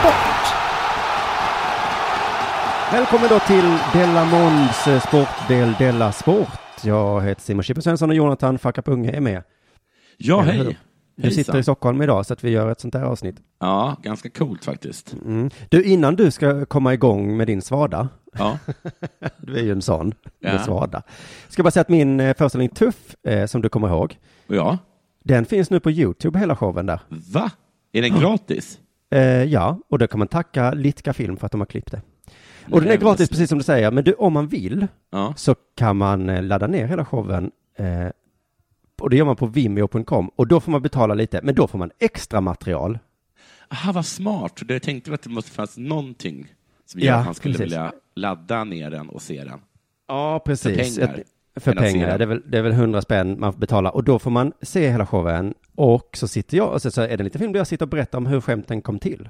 Sport. Välkommen då till Della Måns eh, sportdel Della Sport. Jag heter Simon Chippen Svensson och Jonathan Fackapunge är med. Ja, Eller hur? hej. Du sitter i. Stockholm idag så att vi gör ett sånt här avsnitt. Ja, ganska coolt faktiskt. Mm. Du, innan du ska komma igång med din svada, Ja, du är ju en sån med Ja. svada, ska bara säga att min eh, föreställning Tuff, eh, som du kommer ihåg, ja. den finns nu på YouTube, hela showen där. Va? Är den gratis? Eh, ja, och då kan man tacka Litka Film för att de har klippt det. Och den är Nej, gratis, precis som du säger, men du, om man vill Ja. så kan man eh, ladda ner hela showen eh, och det gör man på vimeo.com och då får man betala lite, men då får man extra material. Aha, vad smart. Jag tänkte att det måste finnas någonting som Ja, gör att han skulle precis. vilja ladda ner den och se den. Ja, precis. För pengar. För pengar, det är, väl, det är väl 100 spänn man får betala och då får man se hela showen och så sitter jag och så, så är det en liten film där jag sitter och berättar om hur skämten kom till.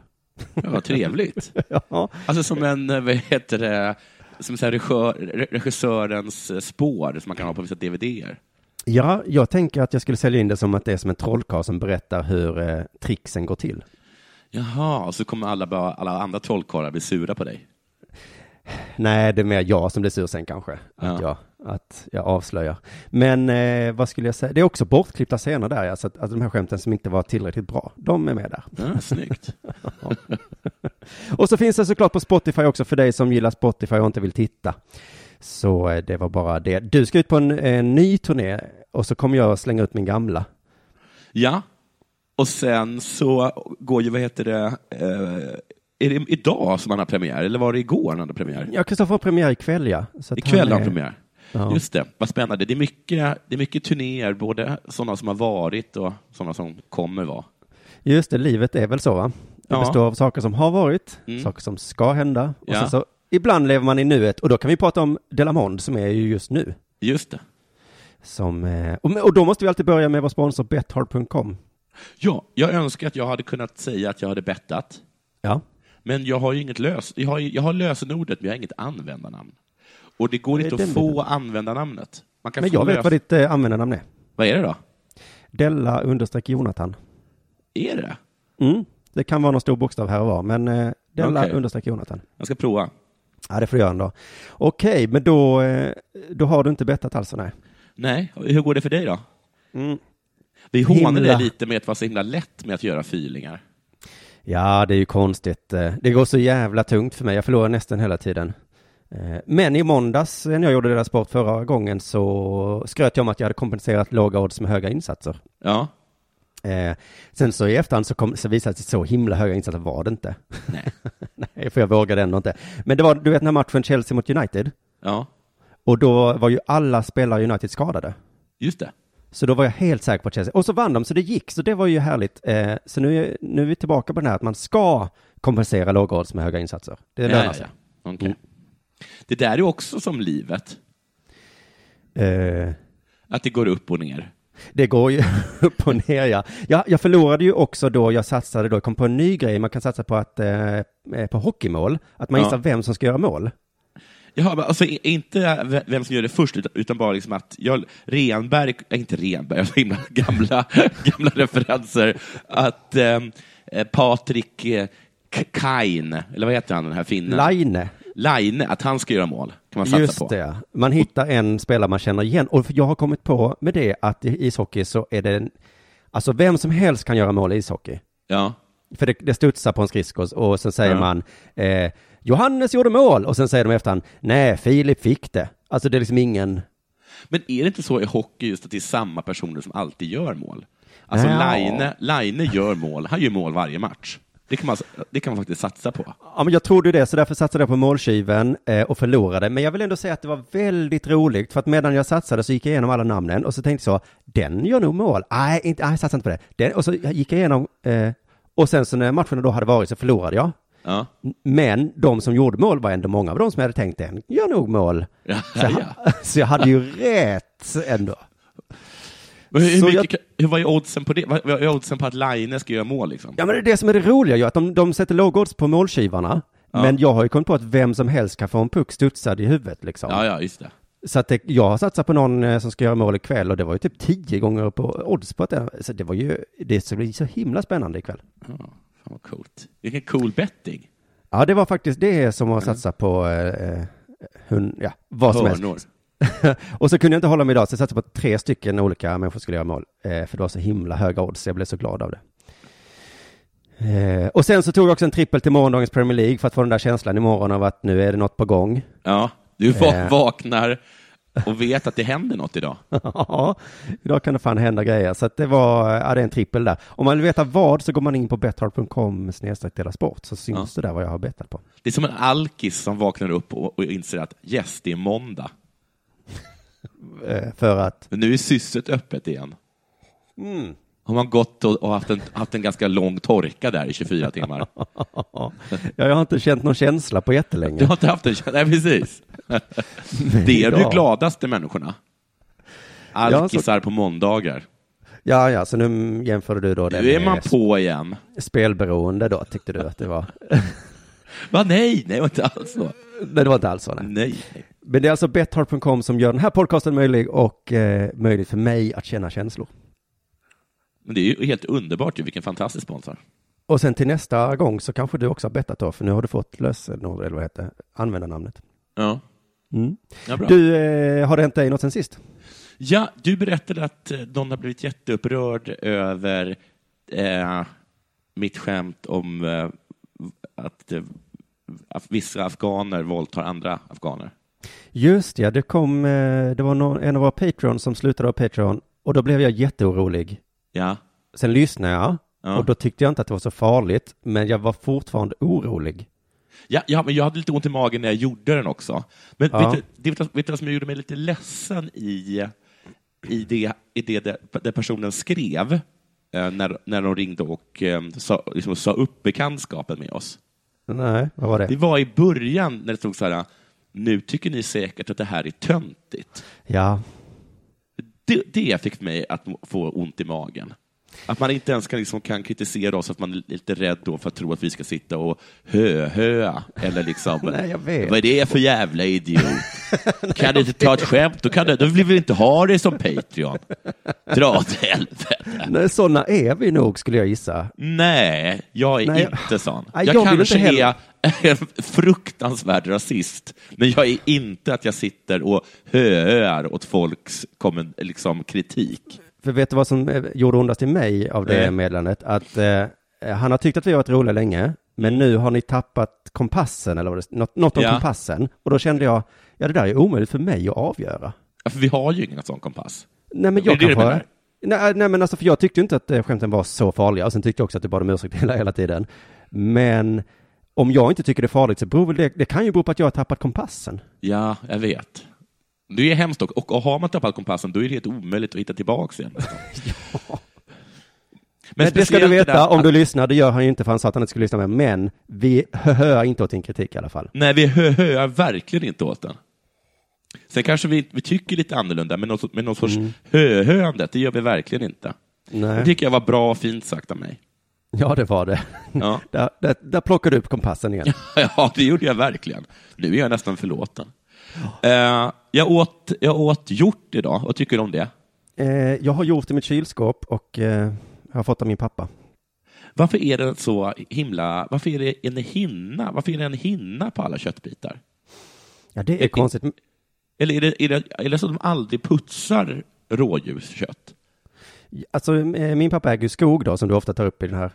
Ja, vad trevligt. ja, Alltså som en, eh, vad heter det, som så regissör, re- regissörens eh, spår som man kan ha på vissa DVDer. ja, jag tänker att jag skulle sälja in det som att det är som en trollkarl som berättar hur eh, tricksen går till. Jaha, och så kommer alla, bara, alla andra trollkarlar bli sura på dig. Nej, det är mer jag som blir sur sen kanske. Att, jag, att jag avslöjar. Men eh, vad skulle jag säga? Det är också bortklippta scener där, alltså att, att de här skämten som inte var tillräckligt bra, de är med där. Ja, snyggt. Och så finns det såklart på Spotify också för dig som gillar Spotify och inte vill titta. Så eh, det var bara det. Du ska ut på en, en ny turné och så kommer jag slänga ut min gamla. Ja, och sen så går ju, vad heter det, eh, är det idag som han har premiär, eller var det igår han hade premiär? Ja, Kristoffer har premiär ikväll ja. Så Ikväll har är- han premiär. Ja. Just det, vad spännande. Det är mycket, det är mycket turnéer, både sådana som har varit och sådana som kommer vara. Just det, livet är väl så va? Det Ja. består av saker som har varit, Mm. saker som ska hända och Ja. sen så ibland lever man i nuet och då kan vi prata om Delamond som är ju just nu. Just det. Som, eh, och, och då måste vi alltid börja med vår sponsor Bethard.com. Ja, jag önskar att jag hade kunnat säga att jag hade bettat, Ja. men jag har ju inget lös... Jag har, jag har lösenordet, men jag har inget användarnamn. Och det går inte att få biten. användarnamnet. Man kan Men jag vet vad ditt eh, användarnamn är. Vad är det då? Della understreck Jonathan. Är det? Mm. Det kan vara någon stor bokstav här och var, men eh, Della Okej. understreck Jonathan. Jag ska prova. Ja, det får du göra ändå. Okej, men då, eh, då har du inte bettat alltså, nej. Nej, hur går det för dig då? Mm. Vi Himla. dig lite med att vara så himla lätt med att göra filingar. Ja, det är ju konstigt. Det går så jävla tungt för mig. Jag förlorar nästan hela tiden. Eh, Men i måndags när jag gjorde deras sport förra gången så skröt jag om att jag hade kompenserat låga odds med höga insatser. Ja. Eh, Sen så i efterhand så, kom, så visade det sig så himla höga insatser var det inte. Nej. Nej, för jag vågade ändå inte. Men det var, du vet den här matchen Chelsea mot United? Ja, Och då var ju alla spelare i United skadade. just det. Så då var jag helt säker på Chelsea, och så vann de, så det gick, så det var ju härligt. Eh, så nu är, nu är vi tillbaka på den här att man ska kompensera låga odds med höga insatser. Det lönar ja, sig. ja. Okej. Det där är också som livet, Eh, att det går upp och ner. det går ju upp och ner, ja. Jag, jag förlorade ju också då jag satsade då, jag kom på en ny grej, man kan satsa på att, eh, eh, på hockeymål, att man Ja. gissar vem som ska göra mål. Jaha, alltså inte vem som gör det först, utan, bara liksom att jag, Renberg, äh, inte Renberg, jag har så himla gamla, gamla referenser, att ehm, eh, Patrik eh, Kain, eller vad heter han, den här finnen? Line, Line, att han ska göra mål, kan man satsa just på. det. Man hittar en spelare man känner igen, och jag har kommit på med det att i ishockey så är det, en, alltså vem som helst kan göra mål i ishockey. Ja. För det, det studsar på en skridsko och sen säger Ja. man eh, Johannes gjorde mål och sen säger de efterhand nej, Filip fick det. Alltså det är liksom ingen, Men är det inte så i hockey just att det är samma personer som alltid gör mål? Alltså Ja. Line, Line gör mål, han gör mål varje match. Det kan man, det kan man faktiskt satsa på. ja men jag trodde det så därför satsade jag på måltjuven eh, och förlorade. Men jag vill ändå säga att det var väldigt roligt för att medan jag satsade så gick jag igenom alla namnen och så tänkte jag så, den gör nog mål. Nej, inte, nej, jag satsar inte på det. Den, och så gick jag igenom eh, och sen så när matchen då hade varit så förlorade jag. Ja. Men de som gjorde mål var ändå många av dem som hade tänkt den gör nog mål. Ja, Så jag, ja. så jag hade ju rätt ändå. Men hur, mycket, jag- hur, vad är oddsen på det? Vad är oddsen på att Line ska göra mål liksom? Ja men det är det som är det roliga ju, att de, de sätter lågodds på målskivarna. Ja. Men jag har ju kommit på att vem som helst kan få en puck studsad i huvudet liksom. Ja, ja, just det. Så att det, jag har satsat på någon eh, som ska göra mål ikväll och det var ju typ tio gånger på odds på att det, så det var ju, det ska bli så himla spännande ikväll. Ja, fan vad coolt. Vilken cool betting. Ja, det var faktiskt det som att satsa på, eh, eh, hund, ja, vad som helst. Och så kunde jag inte hålla mig idag, så jag satsade på tre stycken olika människor skulle göra mål. Eh, för det var så himla höga odds, jag blev så glad av det. Eh, och sen så tog jag också en trippel till morgondagens Premier League för att få den där känslan imorgon av att nu är det något på gång. Ja, du Eh. vaknar och vet att det händer något idag. Ja, idag kan det fan hända grejer. Så det var, ja det är en trippel där. Om man vill veta vad så går man in på betthard.com snedstreck dela sport så syns det där vad jag har bettat på. Det är som en alkis som vaknar upp och, och inser att yes, det är måndag. Eh, för att, Men nu är sysset öppet igen. Mm. Har man gått och, och haft, en, haft en ganska lång torka där i 24 timmar? ja, jag har inte känt någon känsla på Du jättelänge. har inte haft en Nej, precis. Det är de gladaste människorna. Alkisar på måndagar. Ja, ja, så nu jämför du då det Nu är man på igen. spelberoende då, tyckte du att det var. Va, nej, nej, det var inte alls så. Nej, det var inte alls så. Nej. Nej. Men det är alltså betthard.com som gör den här podcasten möjlig och eh, möjligt för mig att känna känslor. Men det är ju helt underbart ju, vilken fantastisk sponsor. Och sen till nästa gång så kanske du också har bettat då, för nu har du fått lösenord, eller vad heter användarnamnet. Ja, Mm. ja bra. Du, eh, har det hänt dig något sen sist? Ja, du berättade att eh, någon har blivit jätteupprörd över eh, mitt skämt om eh, att eh, att vissa afghaner våldtar andra afghaner. Just ja, det kom, eh, det var någon, en av våra Patreon som slutade av Patreon och då blev jag jätteorolig. Ja, Sen lyssnade jag Ja. och då tyckte jag inte att det var så farligt, men jag var fortfarande orolig. Ja, ja, men jag hade lite ont i magen när jag gjorde den också. Men Ja. vet, du, vet, du, vet du vad som gjorde mig lite ledsen i, i det, i det, det, det personen skrev eh, när, när de ringde och eh, sa, liksom, sa upp bekantskapen med oss? Nej, vad var det? Det var i början när det stod så här, nu tycker ni säkert att det här är töntigt. Ja, Det, det fick mig att få ont i magen. Att man inte ens kan, liksom, kan kritisera oss, att man är lite rädd då för att tro att vi ska sitta och hö-höa. Eller liksom, Nej, vad är det för jävla idiot? kan du inte ta ett skämt? Då, kan du, då vill vi inte ha det som Patreon. Dra åt helvete. Nej, sådana är vi nog skulle jag gissa. Nej, jag är Nej, inte sån. Jag jag kanske inte är en fruktansvärd rasist, men jag är inte att jag sitter och höar åt folks liksom, kritik. För vet du vad som eh, gjorde ondast i mig av det Nej. meddelandet? Att eh, han har tyckt att vi har varit roliga länge, men nu har ni tappat kompassen, eller vad det, något, något om Ja. kompassen. Och då kände jag, ja det där är omöjligt för mig att avgöra. Ja, För vi har ju ingen sån kompass. Nej men jag det kanske... Nej, nej men alltså för jag tyckte inte att eh, skämten var så farliga, och sen tyckte jag också att du bad om ursäkt hela, hela tiden. Men om jag inte tycker det är farligt så beror det, det kan ju bero på att jag har tappat kompassen. Ja, jag vet. Det är hemskt dock. Och, och har man tappat kompassen, då är det helt omöjligt att hitta tillbaka igen. Men, det ska du veta, där om att- du lyssnar, det gör han ju inte för han sa att han inte skulle lyssna med, men vi hör inte åt din kritik i alla fall. Nej, vi hö- höar verkligen inte åt den. Sen kanske vi, vi tycker lite annorlunda, men någon, men någon sorts Mm. höhöandet, det gör vi verkligen inte. Det Nej. tycker jag var bra och fint sagt av mig. Ja, det var det. Ja. Där, där, där plockar du upp kompassen igen. Ja, det gjorde jag verkligen. Nu är jag nästan förlåten. Eh, jag, åt, jag åt hjort idag. Vad tycker du om det? Eh, jag har gjort i mitt kylskåp och eh, har fått av min pappa. Varför är det så himla... Varför är det en hinna? Varför är det en hinna på alla köttbitar? Ja, det är konstigt. Eller är det, är det, är det så att de aldrig putsar rådjurskött? Alltså, eh, min pappa äger skog då, som du ofta tar upp i den här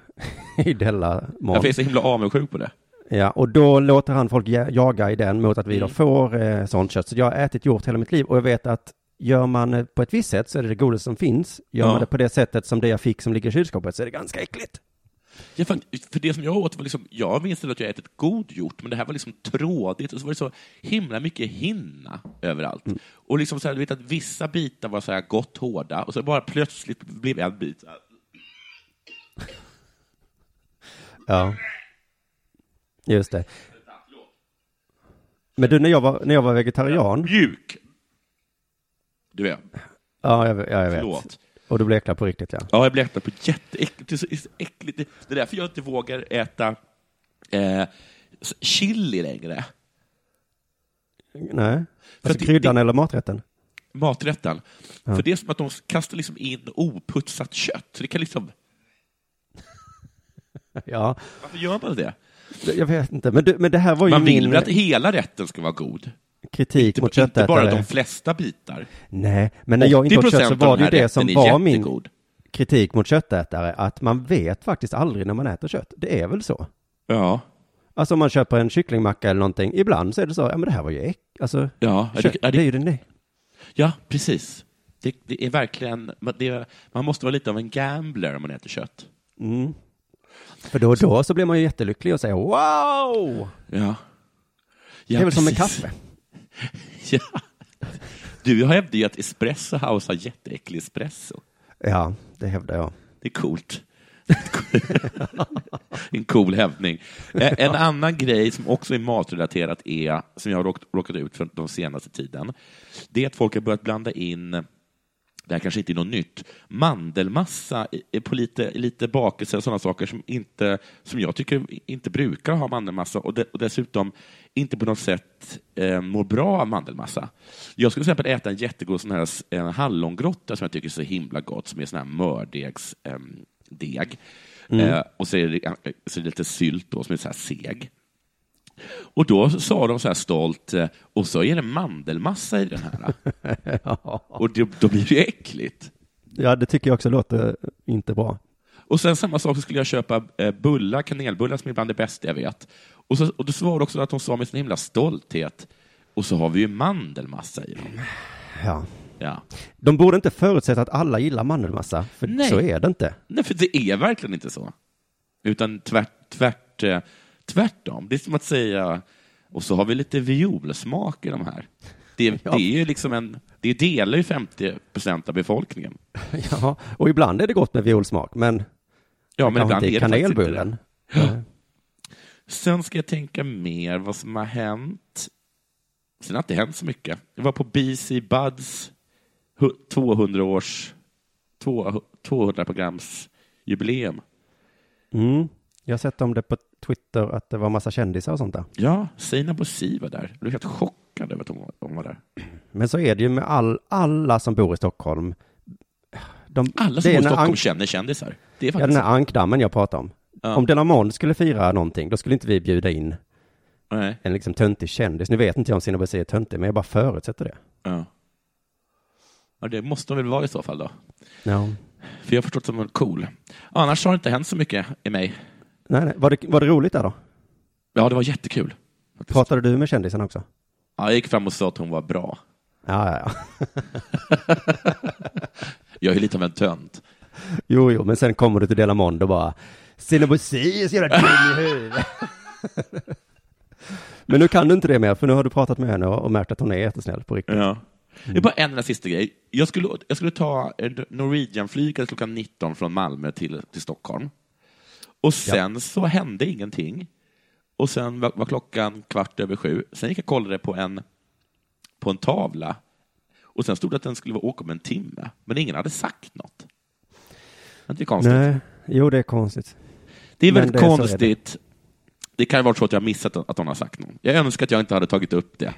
i Della Jag är så himla avundsjuk på det. Ja, och då låter han folk ja- jaga i den mot att vi då Mm. får eh, sånt kött. Så jag har ätit hjort hela mitt liv och jag vet att gör man eh, på ett visst sätt så är det det godaste som finns. Gör Ja. man det på det sättet som det jag fick som ligger i kylskåpet så är det ganska äckligt. Ja, för, för det som jag åt var liksom, jag minns att jag ätit god hjort, men det här var liksom trådigt och så var det så himla mycket hinna överallt. Mm. Och liksom så här, du vet att vissa bitar var så här gott hårda och så bara plötsligt blev en bit så här. Ja. Just det. Men du, när jag var, när jag var vegetarian, Mjuk. Du är. ja, jag, ja, jag vet. Förlåt. Och du bleknar på riktigt, ja. Ja, jag äcklig på jätteäckligt. Det är så, äckligt. Det är därför jag inte vågar äta eh, chili längre. Nej. För Alltså kryddan det- eller maträtten? Maträtten. Ja. För det är som att de kastar liksom in oputsat kött. Det kan liksom... Ja, Varför gör man det? Jag vet inte. Men, du, men det här var ju Man vill min väl att hela rätten ska vara god? kritik mot Inte bara köttätare. de flesta bitar. Nej, men när jag inte åt kött så 80% av var det ju det som var min jättegod. kritik mot köttätare, att man vet faktiskt aldrig när man äter kött. Det är väl så? Ja. Alltså om man köper en kycklingmacka eller någonting, ibland så är det så, ja men det här var ju äck, alltså, Ja, kött, det, ja, det är det, ju det nej. ja precis. Det, det är verkligen... Det, man måste vara lite av en gambler om man äter kött. Mm. För då och då så blir man ju jättelycklig och säger wow! Ja. ja det är väl som med kaffe. Ja. Du hävdar ju att Espresso House har jätteäcklig espresso. Ja, det hävdar jag. Det är coolt. en cool hävdning. Eh, En annan grej som också är matrelaterat är, som jag har råkat ut för de senaste tiden, det är att folk har börjat blanda in, det här kanske inte är något nytt, mandelmassa på lite, lite bakelser och sådana saker som, inte, som jag tycker inte brukar ha mandelmassa och, de, och dessutom inte på något sätt eh, mår bra av mandelmassa. Jag skulle till exempel äta en jättegod sån här en hallongrotta som jag tycker är så himla gott, som är sån här mördegs eh, deg. Eh, och så är, det, så är det lite sylt då, som är så här seg. Och då sa de så här stolt, eh, och så är det mandelmassa i den här. Och det, då blir det äckligt. Ja, det tycker jag också låter inte bra. Och sen samma sak så skulle jag köpa eh, bullar, kanelbullar som är bland det bästa jag vet. Och, så, och då svarade också att de sa med sin himla stolthet, och så har vi ju mandelmassa i dem. Ja. Ja. De borde inte förutsätta att alla gillar mandelmassa, för Nej. så är det inte. Nej, för det är verkligen inte så. Utan tvärt, tvärt, eh, tvärtom. Det är som att säga, och så har vi lite violsmak i de här. Det, det är liksom en, det delar ju 50 procent av befolkningen. Ja, och ibland är det gott med violsmak, men, Ja, men ibland inte inte kanelbullen. Sen ska jag tänka mer vad som har hänt. Sen har det inte hänt så mycket. Jag var på BC Buds hu- 200 års 200 programs jubileum. Mm. Jag har sett om det på Twitter att det var massa kändisar och sånt där. Ja, Seinabo Bosi var där. Jag blev helt chockad över att hon var, hon var där. Men så är det ju med all, alla som bor i Stockholm. De, Alla som bor är i Stockholm Ank- känner kändisar. Det är Ja, faktiskt den här ankdammen jag pratar om. Ja. Om Delamond skulle fira någonting, då skulle inte vi bjuda in Nej. en liksom töntig kändis. Nu vet inte jag om Sina är töntig, men jag bara förutsätter det. Ja. ja, det måste de väl vara i så fall då. Ja. För jag har förstått som en cool. Annars har det inte hänt så mycket i mig. Nej, nej. Var, det, var det roligt där då? Ja, det var jättekul. Pratade du med kändisen också? Ja, jag gick fram och sa att hon var bra. Ja, ja, ja. Jag är lite av en tönt. Jo, jo, men sen kommer du till Delamond och bara Sina är så jävla dum i huvudet. men nu kan du inte det mer, för nu har du pratat med henne och, märkt att hon är jättesnäll på riktigt. Ja. Det är bara en enda sista grej. Jag skulle, jag skulle ta Norwegian-flyget klockan 19 från Malmö till, till Stockholm. Och sen så hände ingenting. Och sen var, var klockan kvart över sju. Sen gick jag och kollade på en, på en tavla. Och sen stod det att den skulle vara åka om en timme. Men ingen hade sagt något. Det är inte konstigt. Nej, jo det är konstigt. Det är Men väldigt det- är det. konstigt. Det. kan ju vara så att jag har missat att hon har sagt något. Jag önskar att jag inte hade tagit upp det.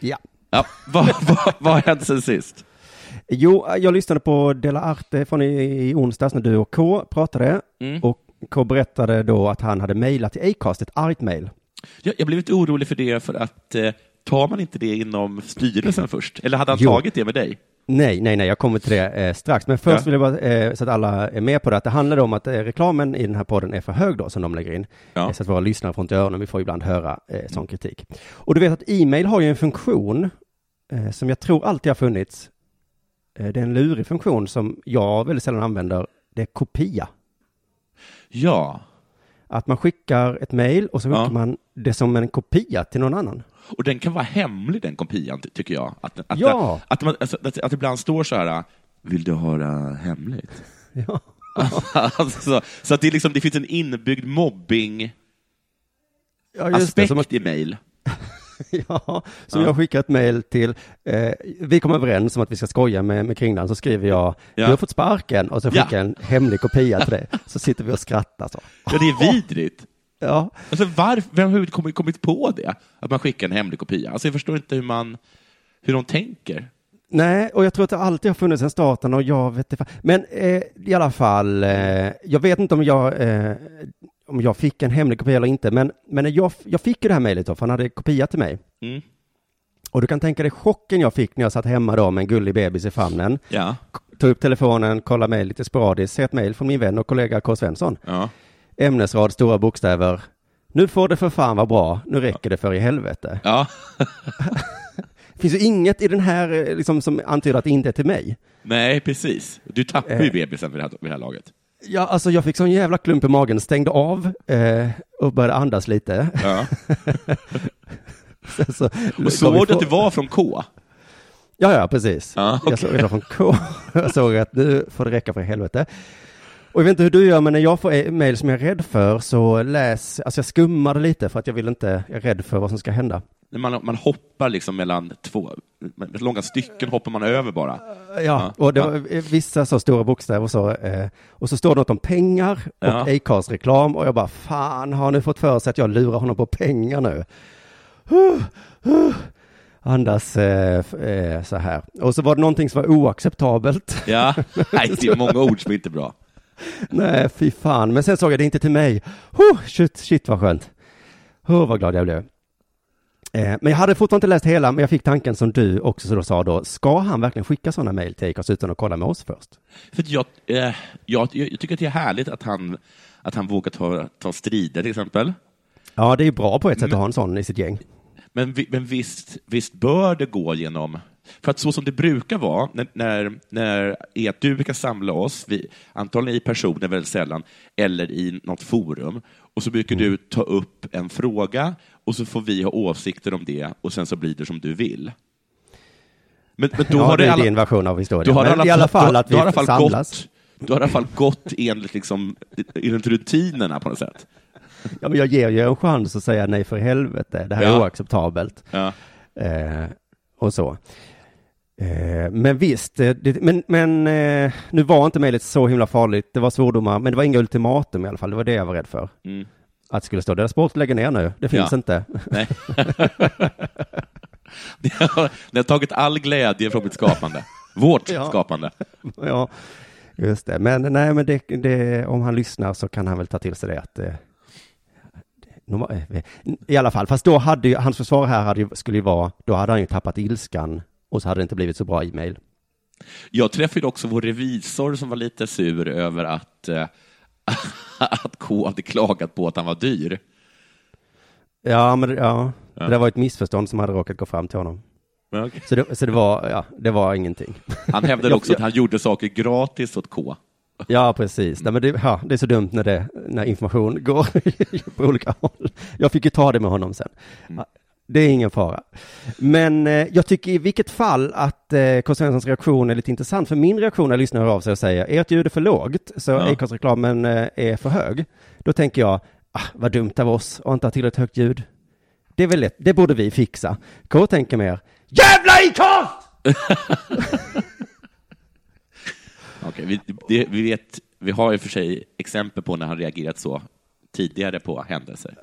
Ja. Ja, vad, vad, vad har hänt sen sist? Jo, jag lyssnade på Dela Arte från i, i onsdags när du och K pratade. Mm. Och K berättade då att han hade mejlat till Acast, ett argt mejl. Jag, jag blev lite orolig för det, för att eh, tar man inte det inom styrelsen först? Eller hade han Jo. tagit det med dig? Nej, nej, nej, jag kommer till det eh, strax. Men först Ja. vill jag bara, eh, så att alla är med på det, att det handlar om att eh, reklamen i den här podden är för hög då, som de lägger in. Ja. Eh, Så att våra lyssnare får inte öronen, vi får ibland höra eh, sån kritik. Och du vet att e-mail har ju en funktion eh, som jag tror alltid har funnits. Eh, det är en lurig funktion som jag väldigt sällan använder. Det är kopia. Ja, Att man skickar ett mejl och så Ja. skickar man det som en kopia till någon annan. och den kan vara hemlig, den kopian, ty- tycker jag. Att, att, Ja. att, man, alltså, att, att ibland står så här, vill du höra hemligt? Ja. alltså, så att det, liksom, det finns en inbyggd mobbing Ja, att- i mejl. Ja, som Ja. jag skickar ett mejl till. Eh, vi kom överens om att vi ska skoja med, med Kringlan, så skriver jag, Ja. du har fått sparken, och så skickar jag en hemlig kopia till dig. Så sitter vi och skrattar så. Ja, det är vidrigt. Ja, Alltså, varför, vem har kommit, kommit på det? Att man skickar en hemlig kopia? Alltså, jag förstår inte hur, man, hur de tänker. nej, och jag tror att det alltid har funnits en starten och jag vet inte. Men eh, i alla fall, eh, jag vet inte om jag, eh, om jag fick en hemlig kopia eller inte, men, men jag, jag fick ju det här mejlet då, för han hade kopia till mig. Mm. Och du kan tänka dig chocken jag fick när jag satt hemma då med en gullig bebis i famnen. Ja. Tog upp telefonen, kollade mejl lite sporadiskt, ser ett mejl från min vän och kollega K. Svensson. ja. Ämnesrad, stora bokstäver. Nu får det för fan vara bra, nu räcker det för i helvete. ja. Det finns ju inget i den här eh, liksom, som antyder att det inte är till mig. Nej, precis. Du tappar ju Eh. bebisen vid det här, vid det här laget. Ja, alltså jag fick sån jävla klump i magen, stängde av eh, och började andas lite. Ja. Sen så, Och såg du att det var från K? Ja, ja, precis. Ja, okej. Jag såg det från K. Jag såg att nu får det räcka för helvete. Och jag vet inte hur du gör, men när jag får mejl som jag är rädd för så läs, alltså jag skummade lite för att jag vill inte, jag är rädd för vad som ska hända. Man, man hoppar liksom mellan två, långa stycken hoppar man över bara. Ja, och det var eh, vissa så stora bokstäver och så, eh, och så står det något om pengar och Ja. Acast-reklam och jag bara, fan, har ni fått för sig att jag lurar honom på pengar nu? Huh, huh. Andas eh, eh, så här. Och så var det någonting som var oacceptabelt. Ja, nej, det är många ord som inte är bra. Nej, fy fan. Men sen såg jag det inte till mig. Huh, shit, shit vad skönt. Oh, vad glad jag blev. Eh, men jag hade fortfarande inte läst hela, men jag fick tanken som du också så då sa då, ska han verkligen skicka sådana mejl till Acast utan att kolla med oss först? För jag, eh, jag, jag tycker att det är härligt att han, att han vågar ta, ta strider, till exempel. Ja, det är ju bra på ett sätt att ha en sån i sitt gäng. Men, men visst, visst bör det gå genom... För att så som det brukar vara, när, när, när är att du brukar samla oss, vi, antagligen i personer väldigt sällan, eller i något forum, och så brukar du ta upp en fråga, och så får vi ha åsikter om det, och sen så blir det som du vill. Men, men då ja, har det är alla, din version av historien. du har men i alla fall att har vi alla fall samlas. gått, du har i alla fall gått enligt, liksom, enligt rutinerna på något sätt. Ja, men jag ger ju en chans att säga nej för helvete, det här är Ja. oacceptabelt. Ja. Eh, och så. Eh, men visst, eh, det, men, men eh, nu var inte mejlet så himla farligt. Det var svordomar, men det var inga ultimatum i alla fall. Det var det jag var rädd för. Mm. Att det skulle stå, deras sport lägger ner nu. Det finns Ja. inte. Nej. det, har, det har tagit all glädje från mitt skapande. Vårt Ja. skapande. ja, just det. Men nej, men det, det, om han lyssnar så kan han väl ta till sig det att eh, i alla fall, fast då hade ju, hans försvar här hade skulle ju vara, då hade han ju tappat ilskan och så hade det inte blivit så bra e-mail. Jag träffade också vår revisor som var lite sur över att, eh, att K hade klagat på att han var dyr. Ja, men ja, Ja. det var ett missförstånd som hade råkat gå fram till honom. Okej. Så det, så det var, ja, det var ingenting. Han hävdade också att han gjorde saker gratis åt K. Ja, precis. Nej, men det, ja, det är så dumt när, det, när information går på olika håll. Jag fick ju ta det med honom sen. Det är ingen fara. Men eh, jag tycker i vilket fall att eh, K. Svenssons reaktion är lite intressant. För min reaktion när lyssnare av sig och säger ert ljud är för lågt, så Ja. Acast-reklamen eh, är för hög. Då tänker jag, ah, vad dumt av oss att inte ha tillräckligt högt ljud. Det är väl lätt, det borde vi fixa. K tänker mer, jävla Acast! Okej, vi, det, vi, vet, vi har i och för sig exempel på när han reagerat så tidigare på händelser.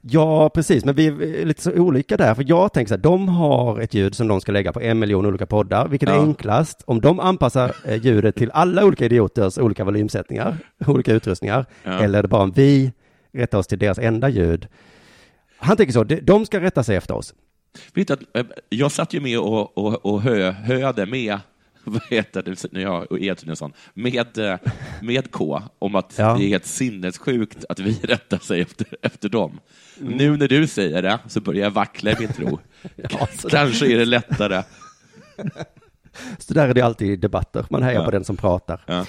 Ja, precis, men vi är lite så olika där, för jag tänker så här, de har ett ljud som de ska lägga på en miljon olika poddar, vilket är Ja. enklast om de anpassar eh, ljudet till alla olika idioters olika volymsättningar, olika utrustningar, Ja. eller är det bara om vi rättar oss till deras enda ljud. Han tänker så, de- ska rätta sig efter oss. Vet du att, eh, jag satt ju med och, och, och hö, höade med vad heter det, nu jag och Edvinsson, med, eh, med K, om att Ja. det är helt sinnessjukt att vi rättar sig efter, efter dem. Nu när du säger det så börjar jag vackla i min tro. Kanske är det lättare. Så där är det alltid i debatter, man hejar Ja. på den som pratar. Ja.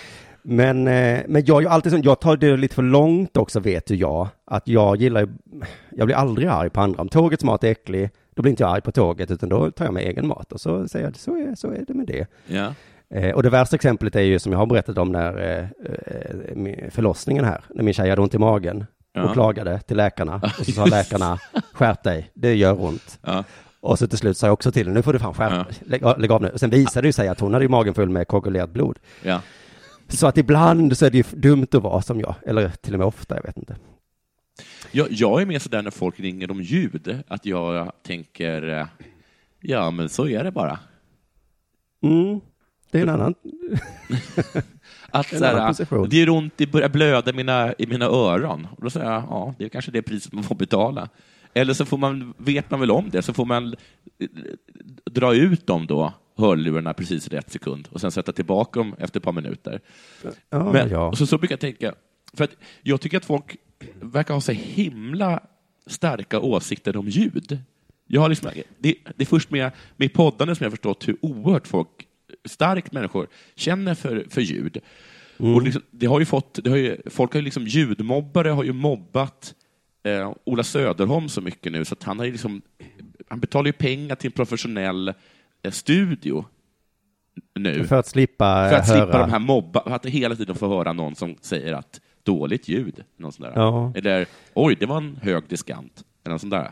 Men, eh, men jag är ju alltid jag tar det lite för långt också vet ju jag. Att jag gillar jag blir aldrig arg på andra. Om tågets mat är äcklig, då blir inte jag arg på tåget, utan då tar jag med egen mat. Och så säger jag, så är, så är det med det. Ja. Eh, och det värsta exemplet är ju som jag har berättat om när eh, eh, förlossningen här, när min tjej hade ont i magen. Ja. och klagade till läkarna. Och så sa läkarna, skärp dig, det gör ont. Ja. Och så till slut sa jag också till nu får du fan skärpa Ja. lägg, lägg av nu. Och sen visade det sig att hon hade ju magen full med koagulerat blod. Ja. Så att ibland så är det ju dumt att vara som jag, eller till och med ofta, jag vet inte. Jag, jag är mer sådär när folk ringer om ljud, att jag tänker, eh, ja men så är det bara. Mm. Det är en annan, Att En såhär, annan det gör ont, det börjar blöda i mina, i mina öron. Och då säger jag, ja, det är kanske det priset man får betala. Eller så får man, vet man väl om det, så får man eh, dra ut dem då, hörlurarna precis i rätt sekund och sen sätta tillbaka dem efter ett par minuter. ja, Men, ja. och så, så brukar jag tänka, för att jag tycker att folk verkar ha så himla starka åsikter om ljud. Jag har liksom, det, det är först med, med poddande som jag förstått hur oerhört folk, starkt människor, känner för, för ljud. Och liksom, det har ju fått, det har ju, folk har ju liksom, ljudmobbare har ju mobbat eh, Ola Söderholm så mycket nu, så att han har liksom, han betalar ju pengar till en professionell eh, studio nu. För att slippa För att höra. slippa de här mobba, att hela tiden få höra någon som säger att dåligt ljud, någon sån där. Ja. Eller oj, det var en hög diskant, eller någon sån där.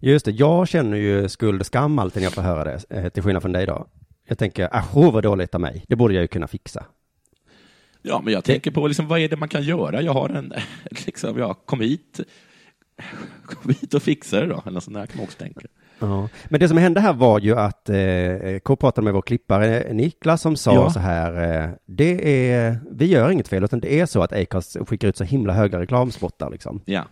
Just det, jag känner ju skuld och skam alltid när jag får höra det, eh, till skillnad från dig då. Jag tänker, ajo vad dåligt av mig, det borde jag ju kunna fixa. Ja, men jag tänker på liksom, vad är det man kan göra? Jag har en, liksom, ja, kom hit, kom hit och fixa det då, eller något sånt där kan man också tänka. Ja. Men det som hände här var ju att eh, K pratade med vår klippare Niklas som sa Ja. så här, eh, det är, vi gör inget fel, utan det är så att Acast skickar ut så himla höga reklamspottar liksom. Ja.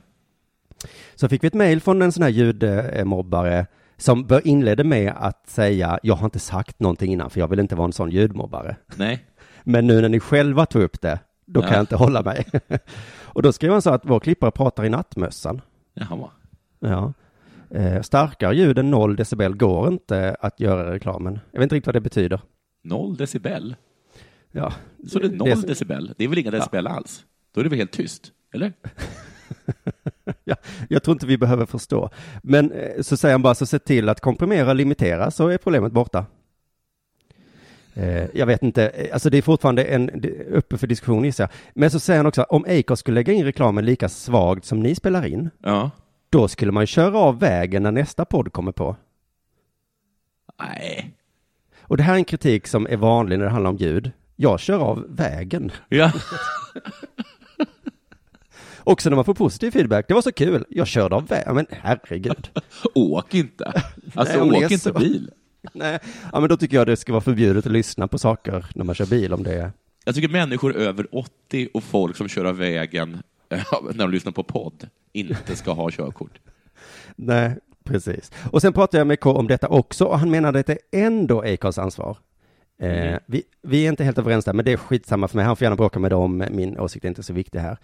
Så fick vi ett mejl från en sån här ljudmobbare som inledde med att säga, jag har inte sagt någonting innan för jag vill inte vara en sån ljudmobbare. Nej. Men nu när ni själva tog upp det, då kan Ja. jag inte hålla mig. och då skrev han så att vår klippare pratar i nattmössan. Jaha. Ja. Eh, starkare ljud än 0 decibel går inte att göra reklamen. Jag vet inte riktigt vad det betyder. Noll decibel. Ja. Så det är noll Det- decibel? Det är väl inga decibel alls? Då är det väl helt tyst? Eller? ja, jag tror inte vi behöver förstå. Men eh, så säger han bara, så se till att komprimera limitera så är problemet borta. Eh, jag vet inte, eh, alltså det är fortfarande en, uppe för diskussion gissar jag. Men så säger han också, om Acast skulle lägga in reklamen lika svagt som ni spelar in, Ja. Då skulle man köra av vägen när nästa podd kommer på. Nej. Och det här är en kritik som är vanlig när det handlar om ljud. Jag kör av vägen. Ja. Också när man får positiv feedback. Det var så kul. Jag körde av vägen. Men herregud. Åk inte. Alltså, Nej, åk inte bil. Nej, ja, men då tycker jag det ska vara förbjudet att lyssna på saker när man kör bil om det är... Jag tycker människor över 80 och folk som kör av vägen när de lyssnar på podd inte ska ha körkort. Nej, precis. Och sen pratade jag med K om detta också och han menade att det är ändå Acasts ansvar. Eh, Mm. vi, vi är inte helt överens där, men det är skitsamma för mig. Han får gärna bråka med dem. Min åsikt är inte så viktig här.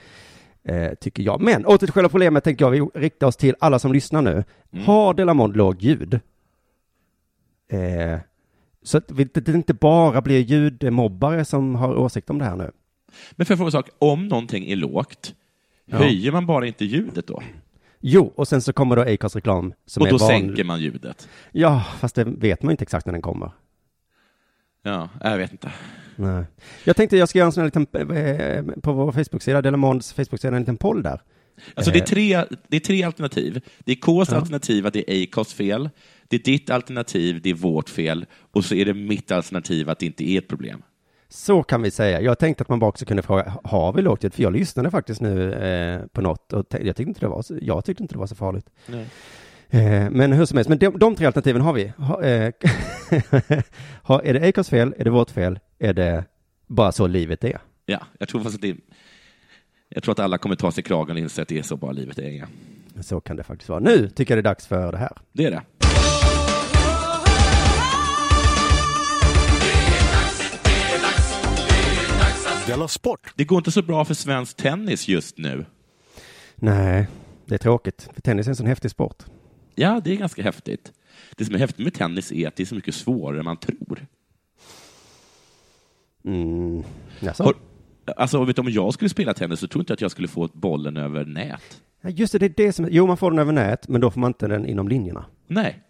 Eh, tycker jag. Men åter till själva problemet tänker jag vi riktar oss till alla som lyssnar nu. Har Delamond lågt ljud? Eh, så att det inte bara blir ljudmobbare som har åsikt om det här nu. Men för jag fråga en sak, om någonting är lågt, Ja. höjer man bara inte ljudet då? Jo, och sen så kommer då Acasts reklam som och är då vanlig. sänker man ljudet? Ja, fast det vet man inte exakt när den kommer. Ja, jag vet inte. Nej. Jag tänkte jag ska göra en sån här liten, eh, på vår Facebook-sida, Delamonds Facebook-sida, en liten poll där. Alltså det är Eh. tre, det är tre alternativ. Det är Ks Ja. alternativ att det är Acasts fel, det är ditt alternativ, det är vårt fel, och så är det mitt alternativ att det inte är ett problem. Så kan vi säga. Jag tänkte att man bara också kunde fråga, har vi lågt ljud? För jag lyssnade faktiskt nu eh, på något och jag tyckte inte det var så, jag tyckte inte det var så farligt. Eh, men hur som helst, men de, de tre alternativen har vi. Ha, eh, är det Acasts fel? Är det vårt fel? Är det bara så livet är? Ja, jag tror fast att det jag tror att alla kommer ta sig kragen och inse att det är så bara livet är. Ja. Så kan det faktiskt vara. Nu tycker jag det är dags för det här. Det är det. Della Sport! Det går inte så bra för svensk tennis just nu. Nej, det är tråkigt. För tennis är en sån häftig sport. Ja, det är ganska häftigt. Det som är häftigt med tennis är att det är så mycket svårare än man tror. Mm. Jaså? Har, alltså, vet du, om jag skulle spela tennis så tror jag inte att jag skulle få bollen över nät. Ja, just det, det är det som, jo man får den över nät, men då får man inte den inom linjerna. Nej.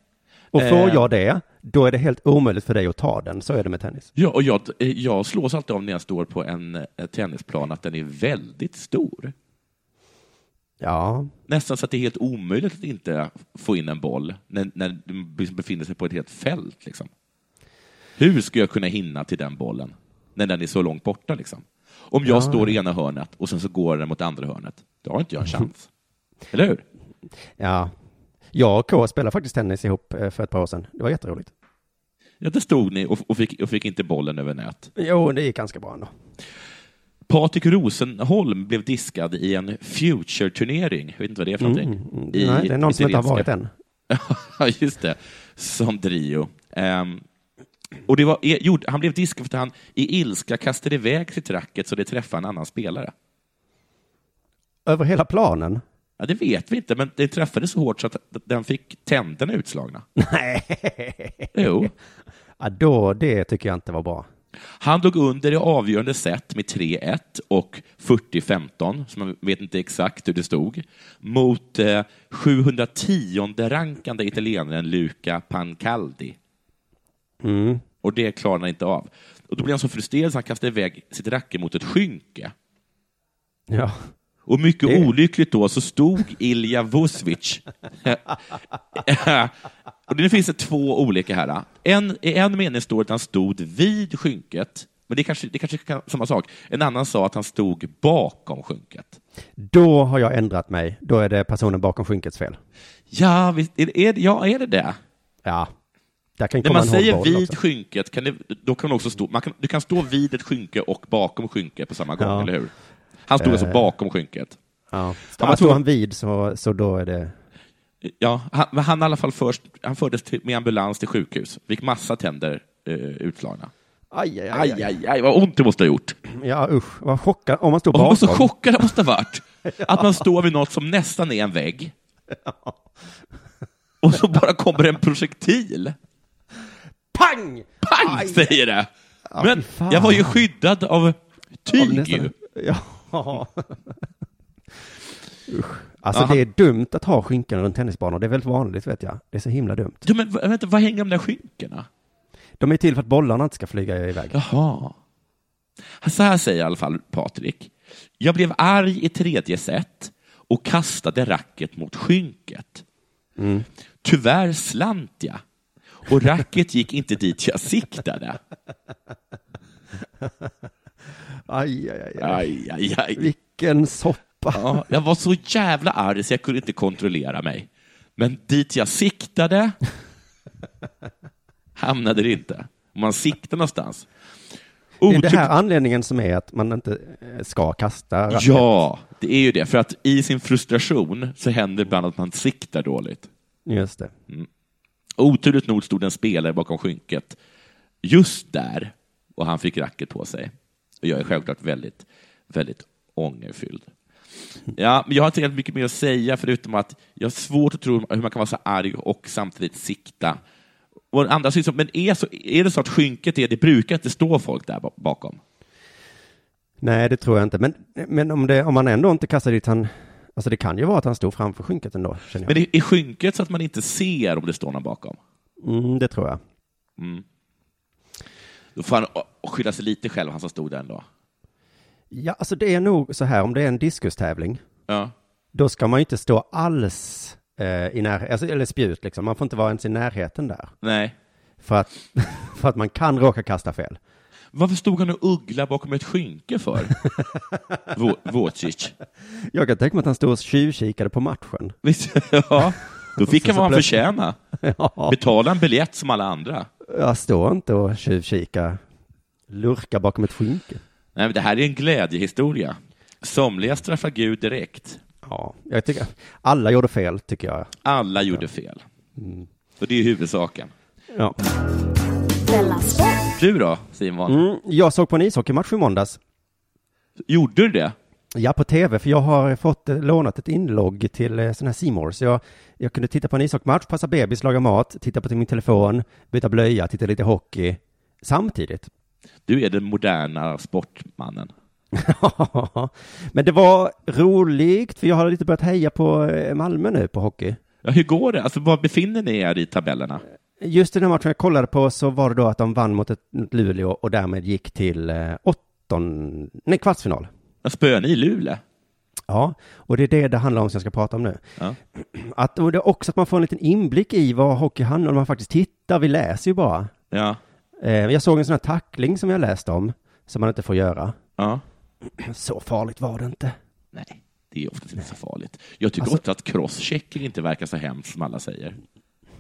Och får Eh. jag det, då är det helt omöjligt för dig att ta den. Så är det med tennis. Ja, och jag, eh, jag slås alltid av när jag står på en eh, tennisplan att den är väldigt stor. Ja, Nästan så att det är helt omöjligt att inte få in en boll när, när du befinner sig på ett helt fält. Liksom. Hur ska jag kunna hinna till den bollen när den är så långt borta? Liksom? Om jag Ja. står i ena hörnet och sen så går den mot andra hörnet, då har inte jag en chans. Eller hur? ja. Jag och K spelade faktiskt tennis ihop eh, för ett par år sedan. Det var jätteroligt. Ja, där stod ni och, och, fick, och fick inte bollen över nät. Jo, det gick ganska bra ändå. Patrik Rosenholm blev diskad i en Future-turnering. Jag vet inte vad det är för någonting. Mm. I Nej, det är någon som inte har varit än. Ja, just det. Som Drio. Ehm, och det var, e- gjord, han blev diskad för att han i ilska kastade iväg sitt racket så det träffade en annan spelare. Över hela planen? Ja, det vet vi inte, men det träffade så hårt så att den fick tänderna utslagna. Nej. Jo. Ja, då, det tycker jag inte var bra. Han låg under i avgörande set med 3-1 och 40-15, så man vet inte exakt hur det stod, mot eh, 710 rankande italienaren Luca Pancaldi. Mm. Och det klarade han inte av. Och då blev han så frustrerad så han kastade iväg sitt racket mot ett skynke. Ja. Och mycket Det- olyckligt då så stod Ilja Vucevic. och det finns det två olika här. En, I en mening står att han stod vid skynket, men det är kanske, det kanske är samma sak. En annan sa att han stod bakom skynket. Då har jag ändrat mig. Då är det personen bakom skynkets fel. Ja, visst, är, är, ja, är det det? Ja. Där kan När man säger vid också. skynket, kan det, då kan man också stå, man kan, du kan stå vid ett skynke och bakom skynket på samma gång, Ja. eller hur? Han stod alltså Eh. bakom skynket. Ja. Han var Ja, tvungen- han vid så, så då är det... Ja, han, han, i alla fall först, han fördes till, med ambulans till sjukhus. Fick massa tänder eh, utslagna. Aj, aj, Aj, aj, aj, vad ont det måste ha gjort. Ja, usch. Vad chockad. Om man står Och vad så bakom. chockad det måste ha varit. Att man står vid något som nästan är en vägg. Och så bara kommer en projektil. Pang! Pang, Aj. säger det. Men jag var ju skyddad av tyg ju. Ja. Usch. Alltså Aha. det är dumt att ha skynken runt tennisbanor. Det är väldigt vanligt vet jag. Det är så himla dumt. Ja, men vänta, vad hänger de där skynkena? De är till för att bollarna inte ska flyga iväg. Jaha. Så här säger i alla fall Patrik. Jag blev arg i tredje set och kastade racket mot skynket. Tyvärr slant jag och racket gick inte dit jag siktade. Aj, aj, aj, aj. Aj, aj. Vilken soppa. Ja, jag var så jävla arg så jag kunde inte kontrollera mig. Men dit jag siktade hamnade det inte. Om man siktar någonstans. Det är det här anledningen som är att man inte eh, ska kasta racket. Ja, det är ju det. För att i sin frustration så händer det ibland att man siktar dåligt. Just det. Oturligt nog stod en spelare bakom skynket just där och han fick racket på sig. Och jag är självklart väldigt, väldigt ångerfylld. Ja, men jag har inte helt mycket mer att säga förutom att jag har svårt att tro hur man kan vara så arg och samtidigt sikta. Och andra sidan, men är, så, är det så att skynket är, det brukar inte stå folk där ba- bakom. Nej, det tror jag inte. Men, men om, det, om man ändå inte kastar dit han... Alltså det kan ju vara att han stod framför skynket ändå. Men är, är skynket så att man inte ser om det står någon bakom? Mm, det tror jag. Då får han skylla sig lite själv, han som stod där ändå. Ja, alltså det är nog så här, om det är en diskustävling, Ja. då ska man ju inte stå alls eh, i närheten, alltså, eller spjut liksom. Man får inte vara ens i närheten där. Nej. För att, för att man kan råka kasta fel. Varför stod han och uggla bakom ett skynke för? Våcic. Jag kan tänka mig att han stod och tjuvkikade på matchen. Visst? Ja. Då fick han vad han plötsligt- förtjäna. Ja, Betala en biljett som alla andra. Jag står inte och tjuvkika, lurka bakom ett skynke. Nej, men det här är en glädjehistoria. Somliga straffar Gud direkt. Ja, jag tycker, alla gjorde fel, tycker jag. Alla gjorde fel. Och det är huvudsaken. Ja. Du då, Simon? Mm, jag såg på en ishockeymatch i måndags. Gjorde du det? Ja, på tv, för jag har fått eh, lånat ett inlogg till eh, sån här More, så jag, jag kunde titta på en ishockeymatch, passa bebis, laga mat, titta på min telefon, byta blöja, titta lite hockey samtidigt. Du är den moderna sportmannen. Men det var roligt, för jag har lite börjat heja på eh, Malmö nu på hockey. Ja, hur går det? Alltså, var befinner ni er i tabellerna? Just den här matchen jag kollade på så var det då att de vann mot ett mot Luleå och därmed gick till eh, åtton, nej, kvartsfinal. Jag spöar ni i Luleå? Ja, och det är det det handlar om som jag ska prata om nu. Ja. Att, och det är också att man får en liten inblick i vad hockey handlar om man faktiskt tittar. Vi läser ju bara. Ja. Eh, jag såg en sån här tackling som jag läste om, som man inte får göra. ja. Så farligt var det inte. Nej, det är oftast inte så farligt. Jag tycker Alltså- ofta att crosschecking inte verkar så hemskt som alla säger.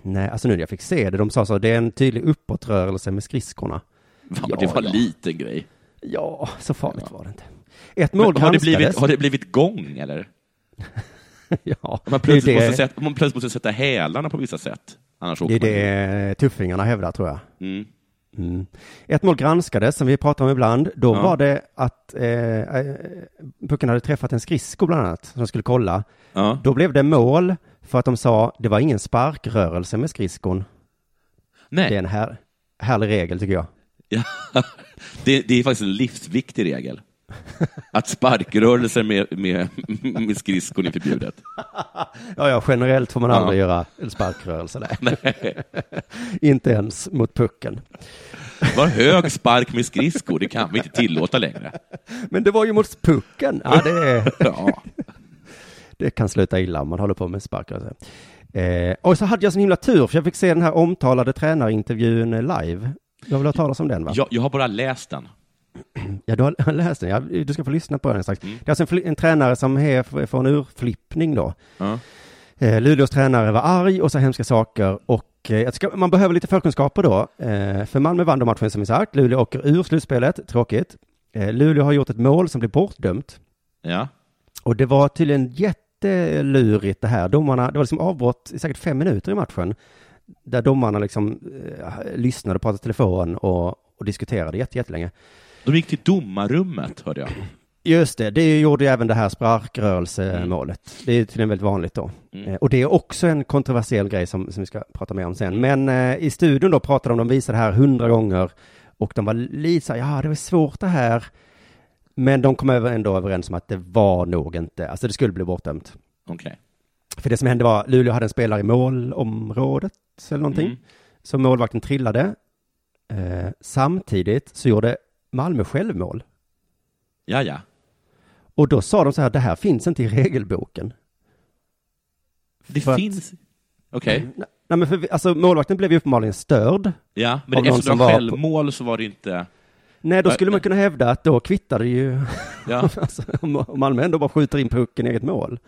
Nej, alltså nu när jag fick se det, de sa så, det är en tydlig uppåtrörelse med skridskorna. Fan, Ja, det var en ja. liten grej. Ja, så farligt var det inte. Ett mål Men har, det blivit, har det blivit gång, eller? ja, Man det plötsligt, det, måste sätta, man plötsligt måste sätta hälarna på vissa sätt. Annars det är det tuffingarna hävdar, tror jag. Mm. Mm. Ett mål granskades, som vi pratar om ibland. Då Ja. var det att eh, eh, pucken hade träffat en skridsko bland annat, som skulle kolla. Ja. Då blev det mål för att de sa det var ingen sparkrörelse med skridskon. Nej, Det är en här, härlig regel tycker jag. ja. det, det är faktiskt en livsviktig regel. Att sparkrörelser med, med, med skridskon är förbjudet. Ja, ja, generellt får man Ja. aldrig göra en sparkrörelse. Nej. inte ens mot pucken. Var hög spark med skridskor, det kan vi inte tillåta längre. Men det var ju mot pucken. Ja, det, är, Ja. det kan sluta illa om man håller på med sparkrörelse. Eh, och så hade jag sån himla tur, för jag fick se den här omtalade tränarintervjun live. Du har väl hört talas om den va? Jag, jag har bara läst den. Ja, du har läst den. Ja, du ska få lyssna på den strax. Mm. Det är alltså en, en tränare som är från urflippning då. Ja. Eh, Luleås tränare var arg och sa hemska saker och eh, ska, man behöver lite förkunskaper då. Eh, för Malmö vann då matchen som vi sagt. Luleå åker ur slutspelet, tråkigt. Eh, Luleå har gjort ett mål som blir bortdömt. Ja. Och det var tydligen jättelurigt det här. Domarna, det var liksom avbrott i säkert fem minuter i matchen. Där domarna liksom eh, lyssnade, pratade telefon och, och diskuterade jätte, jättelänge. De gick till domarrummet, hörde jag. Just det, det gjorde ju även det här sparkrörelsemålet. Det är tydligen väldigt vanligt då. Mm. Eh, Och det är också en kontroversiell grej som, som vi ska prata mer om sen. Men eh, i studion då pratade de, de visade det här hundra gånger och de var lite så här, ja det var svårt det här. Men de kom över ändå överens om att det var nog inte, alltså det skulle bli bortdömt. Okej. För det som hände var, Luleå hade en spelare i målområdet eller någonting. Mm. Så målvakten trillade. Eh, samtidigt så gjorde Malmö självmål. Ja, ja. Och då sa de så här, det här finns inte i regelboken. Det För finns... Okej. Nej, Nej men för, vi- alltså målvakten blev ju uppenbarligen störd. Ja, men eftersom som det var var på- självmål så var det inte... Nej, då skulle man nej. kunna hävda att då kvittar det ju, Ja. alltså, om Malmö ändå bara skjuter in pucken i eget mål.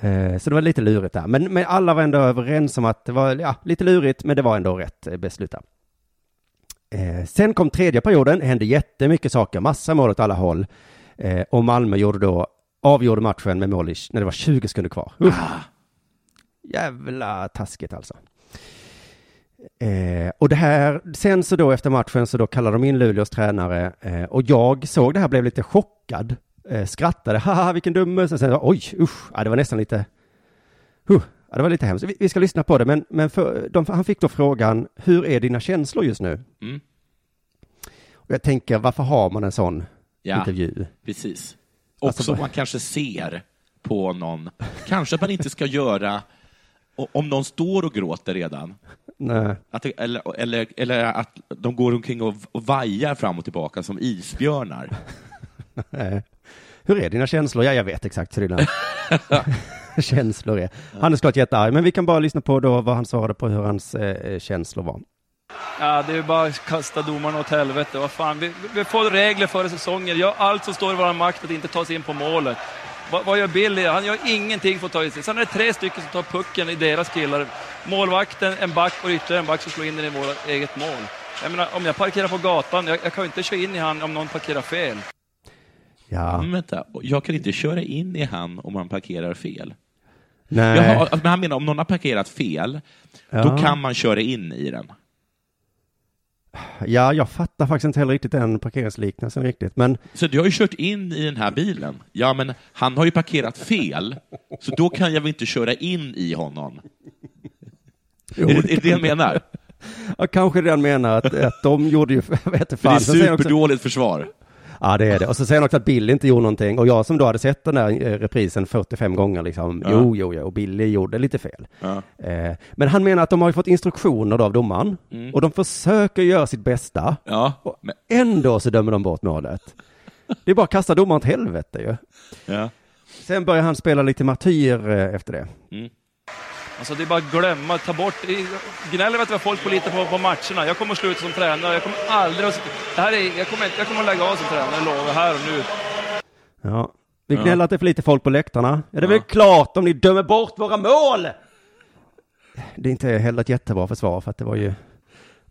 Eh, så det var lite lurigt där. Men, men alla var ändå överens om att det var ja, lite lurigt, men det var ändå rätt eh, beslut där. Eh, sen kom tredje perioden, hände jättemycket saker, massa mål åt alla håll. Eh, och Malmö gjorde då, avgjorde matchen med mål när det var 20 sekunder kvar. Uff. Jävla taskigt alltså. Eh, och det här, sen så då efter matchen så då kallade de in Luleås tränare eh, och jag såg det här, blev lite chockad, eh, skrattade, haha vilken dumme, sen oj usch, ja, det var nästan lite, huh, ja, det var lite hemskt. Vi, vi ska lyssna på det, men, men för, de, han fick då frågan, hur är dina känslor just nu? Mm. Och jag tänker, varför har man en sån Ja, intervju? precis. Alltså, Också bara- man kanske ser på någon, kanske att man inte ska göra, om någon står och gråter redan, Nej. att eller, eller, eller att de går omkring och, och vajar fram och tillbaka som isbjörnar. Hur är dina känslor? Ja, jag vet exakt hur dina känslor är. Han är såklart jättearg, men vi kan bara lyssna på då vad han svarade på hur hans eh, känslor var. Ja, det är bara att kasta domarna åt helvete. Vad fan, vi, vi får regler före säsongen. Gör allt som står i vår makt att inte ta sig in på målet. Va, vad gör Billy? Han gör ingenting för att ta sig. Sen är det tre stycken som tar pucken i deras killar. Målvakten, en back och ytterligare en back som slår in den i vårt eget mål. Jag menar, om jag parkerar på gatan, jag, jag kan ju inte köra in i han om någon parkerar fel. Ja, Men vänta, jag kan inte köra in i han om han parkerar fel. Nej. Jaha, men han menar om någon har parkerat fel, då Ja. kan man köra in i den. Ja, jag fattar faktiskt inte heller riktigt den parkeringsliknelsen riktigt, men Så du har ju kört in i den här bilen. Ja, men han har ju parkerat fel, så då kan jag väl inte köra in i honom? Jo, är, det, är det jag menar? ja, kanske det han menar att, att de gjorde ju, vet För det är fan. Han också, superdåligt försvar. Ja, det är det. Och så säger han också att Billy inte gjorde någonting. Och jag som då hade sett den där eh, reprisen 45 gånger liksom, Ja. jo, jo, jo, och Billy gjorde lite fel. Ja. Eh, men han menar att de har ju fått instruktioner då av domaren. Mm. Och de försöker göra sitt bästa. Ja, Och ändå så dömer de bort målet. Det är bara att kasta domaren åt helvete ju. ja. Sen börjar han spela lite martyr eh, efter det. Alltså det är bara att glömma, ta bort... Gnäller vet vad folk får lita på på matcherna. Jag kommer att sluta som tränare. Jag kommer aldrig att... Det här är, jag, kommer, jag kommer att lägga av som tränare, jag lovar, här och nu. Ja. Vi gnäller att det är för lite folk på läktarna. Ja, det är väl klart om ni dömer bort våra mål! Det är inte heller ett jättebra försvar för att det var ju...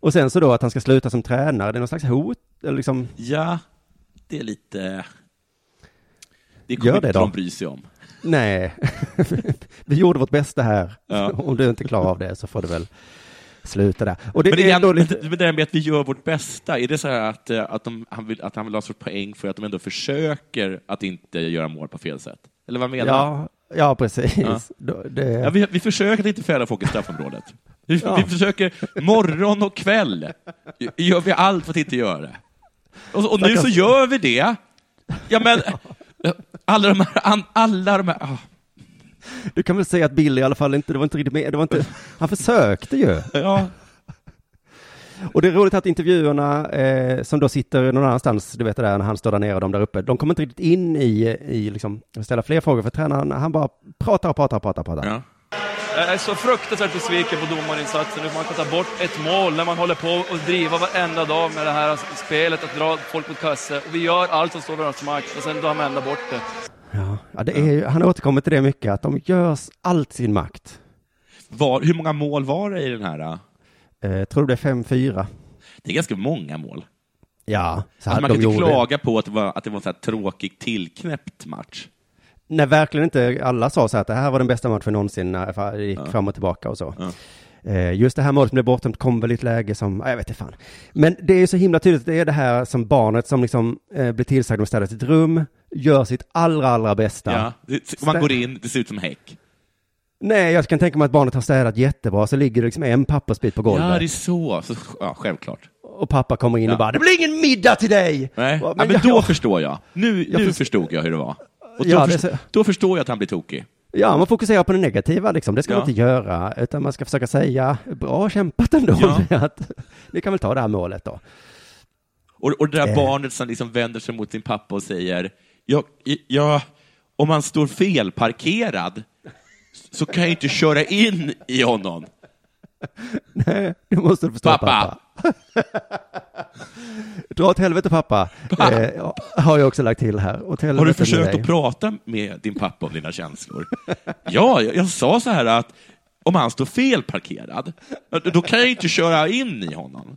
Och sen så då att han ska sluta som tränare, det är någon slags hot, eller liksom... Ja, det är lite... Det Gör kommer det inte då. de bry sig om. Nej, vi gjorde vårt bästa här. Ja. Om du inte klarar av det så får du väl sluta där. Och det, Men det, är ändå lite... men det där med att vi gör vårt bästa, är det så här att, eh, att, de, han, vill, att han vill ha sorts poäng för att de ändå försöker att inte göra mål på fel sätt? Eller vad menar han? Ja, ja precis. Ja. Det... Ja, vi, vi försöker att inte fälla folk i straffområdet. Vi, Ja. vi försöker morgon och kväll, gör vi allt för att inte göra det. Och, och nu så gör vi det. Ja, men alla de här, an- alla de här, ah, Du kan väl säga att Billy i alla fall inte, det var inte riktigt med, det var inte, han försökte ju. ja, Och det är roligt att intervjuerna eh, som då sitter någon annanstans, du vet det där när han står där nere och de där uppe, de kommer inte riktigt in i, i liksom, ställa fler frågor för tränaren, han bara pratar och pratar och pratar pratar. ja. Jag är så fruktansvärt besviken på domarinsatsen. Hur man kan ta bort ett mål när man håller på och driva varenda dag med det här spelet, att dra folk mot kasse. Och vi gör allt som står i vår makt och sen drar man ändå bort det. Ja, ja det är ju, han återkommer till det mycket, att de gör allt sin makt. Var, hur många mål var det i den här? Eh, tror du det är 5-4? Det är ganska många mål. Ja, så Alltså man kan inte klaga på att det var, att det var en så här tråkig, tillknäppt match. När verkligen inte alla sa så här att det här var den bästa matchen någonsin, när det gick Ja. fram och tillbaka och så. Ja. Eh, Just det här målet som blev bortdömt kom väl i ett läge som, ja, jag vet inte fan. Men det är så himla tydligt, det är det här som barnet som liksom eh, blir tillsagd att ställa sitt rum, gör sitt allra, allra bästa. Ja. Det, man går in, det ser ut som häck. Nej, jag kan tänka mig att barnet har städat jättebra, så ligger det liksom en pappersbit på golvet. Ja, det är så. så ja, självklart. Och pappa kommer in Ja. och bara, det blir ingen middag till dig! Nej, men, ja, men jag- då jag- förstår jag. Nu, Jag nu först- förstod jag hur det var. Och då, Ja, först- så- då förstår jag att han blir tokig. Ja, man fokuserar på det negativa liksom. Det ska Ja. man inte göra, utan man ska försöka säga, bra kämpat ändå, Ja. att ni kan väl ta det här målet då. Och, och det där Eh. barnet som liksom vänder sig mot sin pappa och säger, jag, jag, om han står felparkerad så kan jag inte köra in i honom. Nej, det måste du förstå pappa. Pappa! Dra åt helvete pappa, eh, har jag också lagt till här. Har du försökt att prata med din pappa om dina känslor? ja, jag, jag sa så här att om han står felparkerad, då kan jag inte köra in i honom.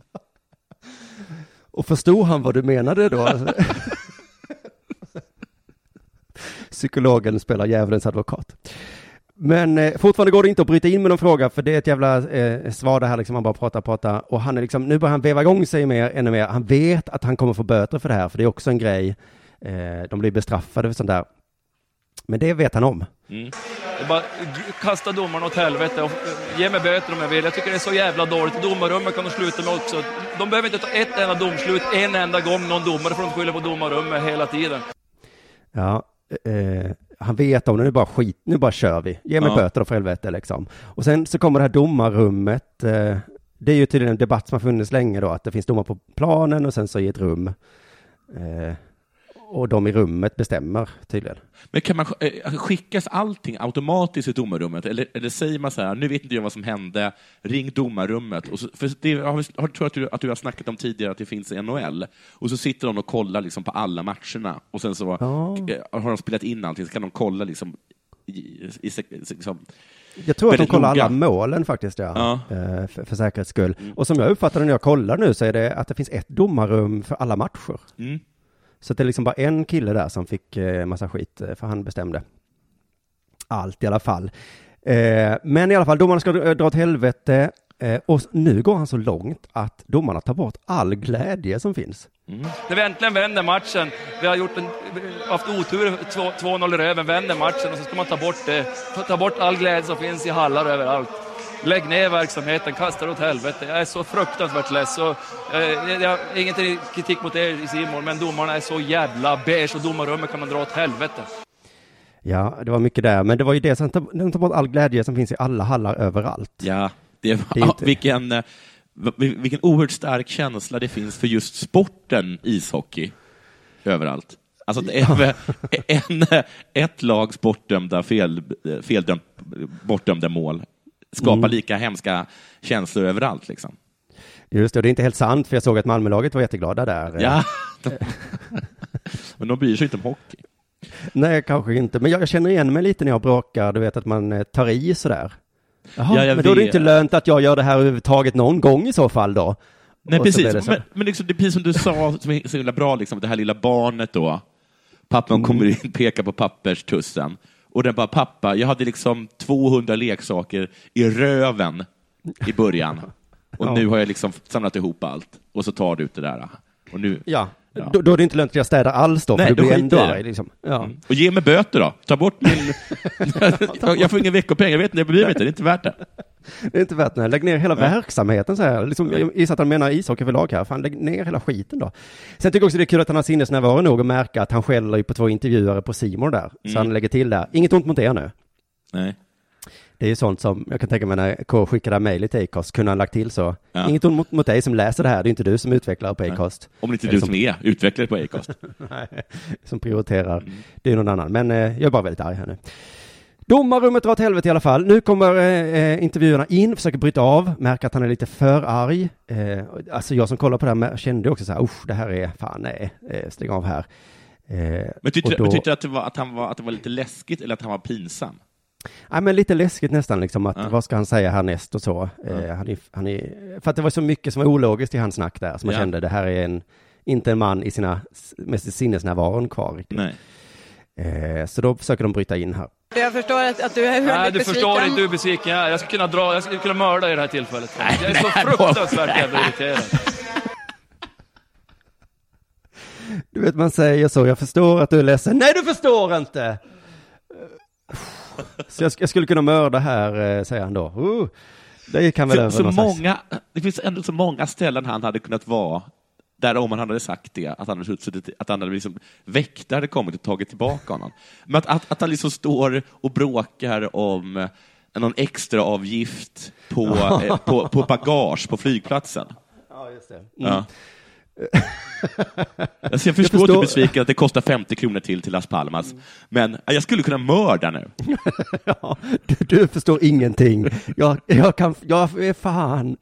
Och förstod han vad du menade då? Psykologen spelar djävulens advokat. Men eh, fortfarande går det inte att bryta in med någon fråga, för det är ett jävla eh, svar det här liksom, man bara pratar, pratar. Och han är liksom, nu börjar han veva igång sig mer, ännu mer. Han vet att han kommer få böter för det här, för det är också en grej. Eh, de blir bestraffade för sånt där. Men det vet han om. Mm. Bara kasta domarna åt helvete och eh, ge mig böter om jag vill. Jag tycker det är så jävla dåligt. Domarrummet kan de sluta med också. De behöver inte ta ett enda domslut en enda gång någon domare får de skylla på domarrummet hela tiden. Ja, eh, han vet om det, nu bara skit, nu bara kör vi. Ge mig Ja. böter då för helvete liksom. Och sen så kommer det här domarrummet. Eh, det är ju tydligen en debatt som har funnits länge då, att det finns domare på planen och sen så i ett rum. Eh, och de i rummet bestämmer tydligen. Men kan man eh, skickas allting automatiskt i domarrummet? Eller, eller säger man så här, nu vet inte jag vad som hände, ring domarrummet. Och så, för det har, har, tror att du, att du har snackat om tidigare att det finns i NHL. Och så sitter de och kollar liksom på alla matcherna. Och sen så Ja. eh, har de spelat in allting, så kan de kolla liksom i, i, liksom, Jag tror att de kollar noga. alla målen faktiskt, ja. Ja. Eh, för, för säkerhets skull. Och som jag uppfattar det när jag kollar nu så är det att det finns ett domarrum för alla matcher. mm. Så att det är liksom bara en kille där som fick eh, massa skit, eh, för han bestämde. Allt i alla fall. Eh, men i alla fall, domarna ska dra eh, åt helvete. Eh, och nu går han så långt att domarna tar bort all glädje som finns. Mm. När vi äntligen vänder matchen, vi har gjort en, haft otur, två- 2-0 i röven, vänder matchen och så ska man ta bort det. Ta- Ta bort all glädje som finns i hallar överallt. Lägg ner verksamheten, kasta det åt helvete. Jag är så fruktansvärt less. Så, eh, jag har inget kritik mot er i Simon, men domarna är så jävla beige och domarrummet kan man dra åt helvete. Ja, det var mycket där, men det var ju det som tar, de tar bort all glädje som finns i alla hallar överallt. Ja, det var, Det inte- vilken, eh, vilken oerhört stark känsla det finns för just sporten ishockey överallt. Alltså en, ett lags bortdömda, fel, feldömt, bortdömda mål skapar Mm. lika hemska känslor överallt. Liksom. Just det, och det är inte helt sant, för jag såg att Malmölaget var jätteglada där. Ja. Men de bryr sig inte om hockey. Nej, kanske inte, men jag, jag känner igen mig lite när jag bråkar, du vet att man eh, tar i sådär. Jaha, Ja, men då är det inte lönt att jag gör det här överhuvudtaget någon gång i så fall då. Nej, Och precis. Men, men liksom, det är precis som du sa, som är så himla bra, liksom, det här lilla barnet då. Pappan Mm. kommer in, pekar på papperstussen. Och den bara, pappa, jag hade liksom 200 leksaker i röven i början. Och Ja. nu har jag liksom samlat ihop allt. Och så tar du ut det där. Och nu, Ja, Ja. Då, då är det inte lönt att jag städar alls då, Nej, för då du blir ändå arg liksom. Ja. Mm. Och ge mig böter då. Ta bort min... jag, jag får ingen veckopeng, jag vet inte, jag bryr mig inte, det är inte värt det. Det är inte värt det. Lägg ner hela verksamheten så här. Liksom, jag gissar att han menar ishockey överlag här. Fan, lägg ner hela skiten då. Sen tycker jag också det är kul att han har sinnesnärvaro nog att märka att han skäller ju på två intervjuare på Simon där. Så Mm. han lägger till där. Inget ont mot er nu. Nej. Det är ju sånt som, jag kan tänka mig när K skickade mejlet till Acast, kunde han lagt till så. Ja. Inget ont mot, mot dig som läser det här, det är inte du som utvecklar på Acast. Om det inte är Eller du som är utvecklare på Acast. som prioriterar. Mm. Det är någon annan. Men eh, jag är bara väldigt arg här nu. Domarrummet var åt helvete i alla fall. Nu kommer eh, eh, intervjuerna in, försöker bryta av, märker att han är lite för arg. Eh, alltså jag som kollar på det här kände också så här, usch, det här är, fan nej, eh, stäng av här. Eh, Men tyckte, och då- men tyckte du att, det var, att, han var, att det var lite läskigt eller att han var pinsam? Ja, men lite läskigt nästan liksom att Ja. vad ska han säga härnäst och så. Eh, han är, han är, för att det var så mycket som var ologiskt i hans snack där, som man Ja. kände det här är en, inte en man i sina, med sinnesnärvaron kvar riktigt. Nej. Eh, så då försöker de bryta in här. Jag förstår att, att du är väldigt Nej, du besviken. förstår inte hur besviken jag är. Jag skulle kunna dra, jag skulle kunna mörda i det här tillfället. Nej, jag är så fruktansvärt jävla irriterad. Du vet, man säger så, jag förstår att du är ledsen. Nej, du förstår inte! Så jag, jag skulle kunna mörda här, eh, säger han då. Uh, det kan väl Så, över så många, det finns ändå så många ställen han hade kunnat vara där om han hade sagt det, att han hade, suttit, att han hade liksom, väktare hade kommit och tagit tillbaka honom. Men att, att, att han liksom står och bråkar om eh, någon extra avgift på, eh, på, på bagage på flygplatsen. Ja, just det. Ja. Alltså jag förstår att du förstår- är besviken att det kostar 50 kronor till till Las Palmas, men jag skulle kunna mörda nu. Ja, du, du förstår ingenting. Jag, jag kan, jag är fan.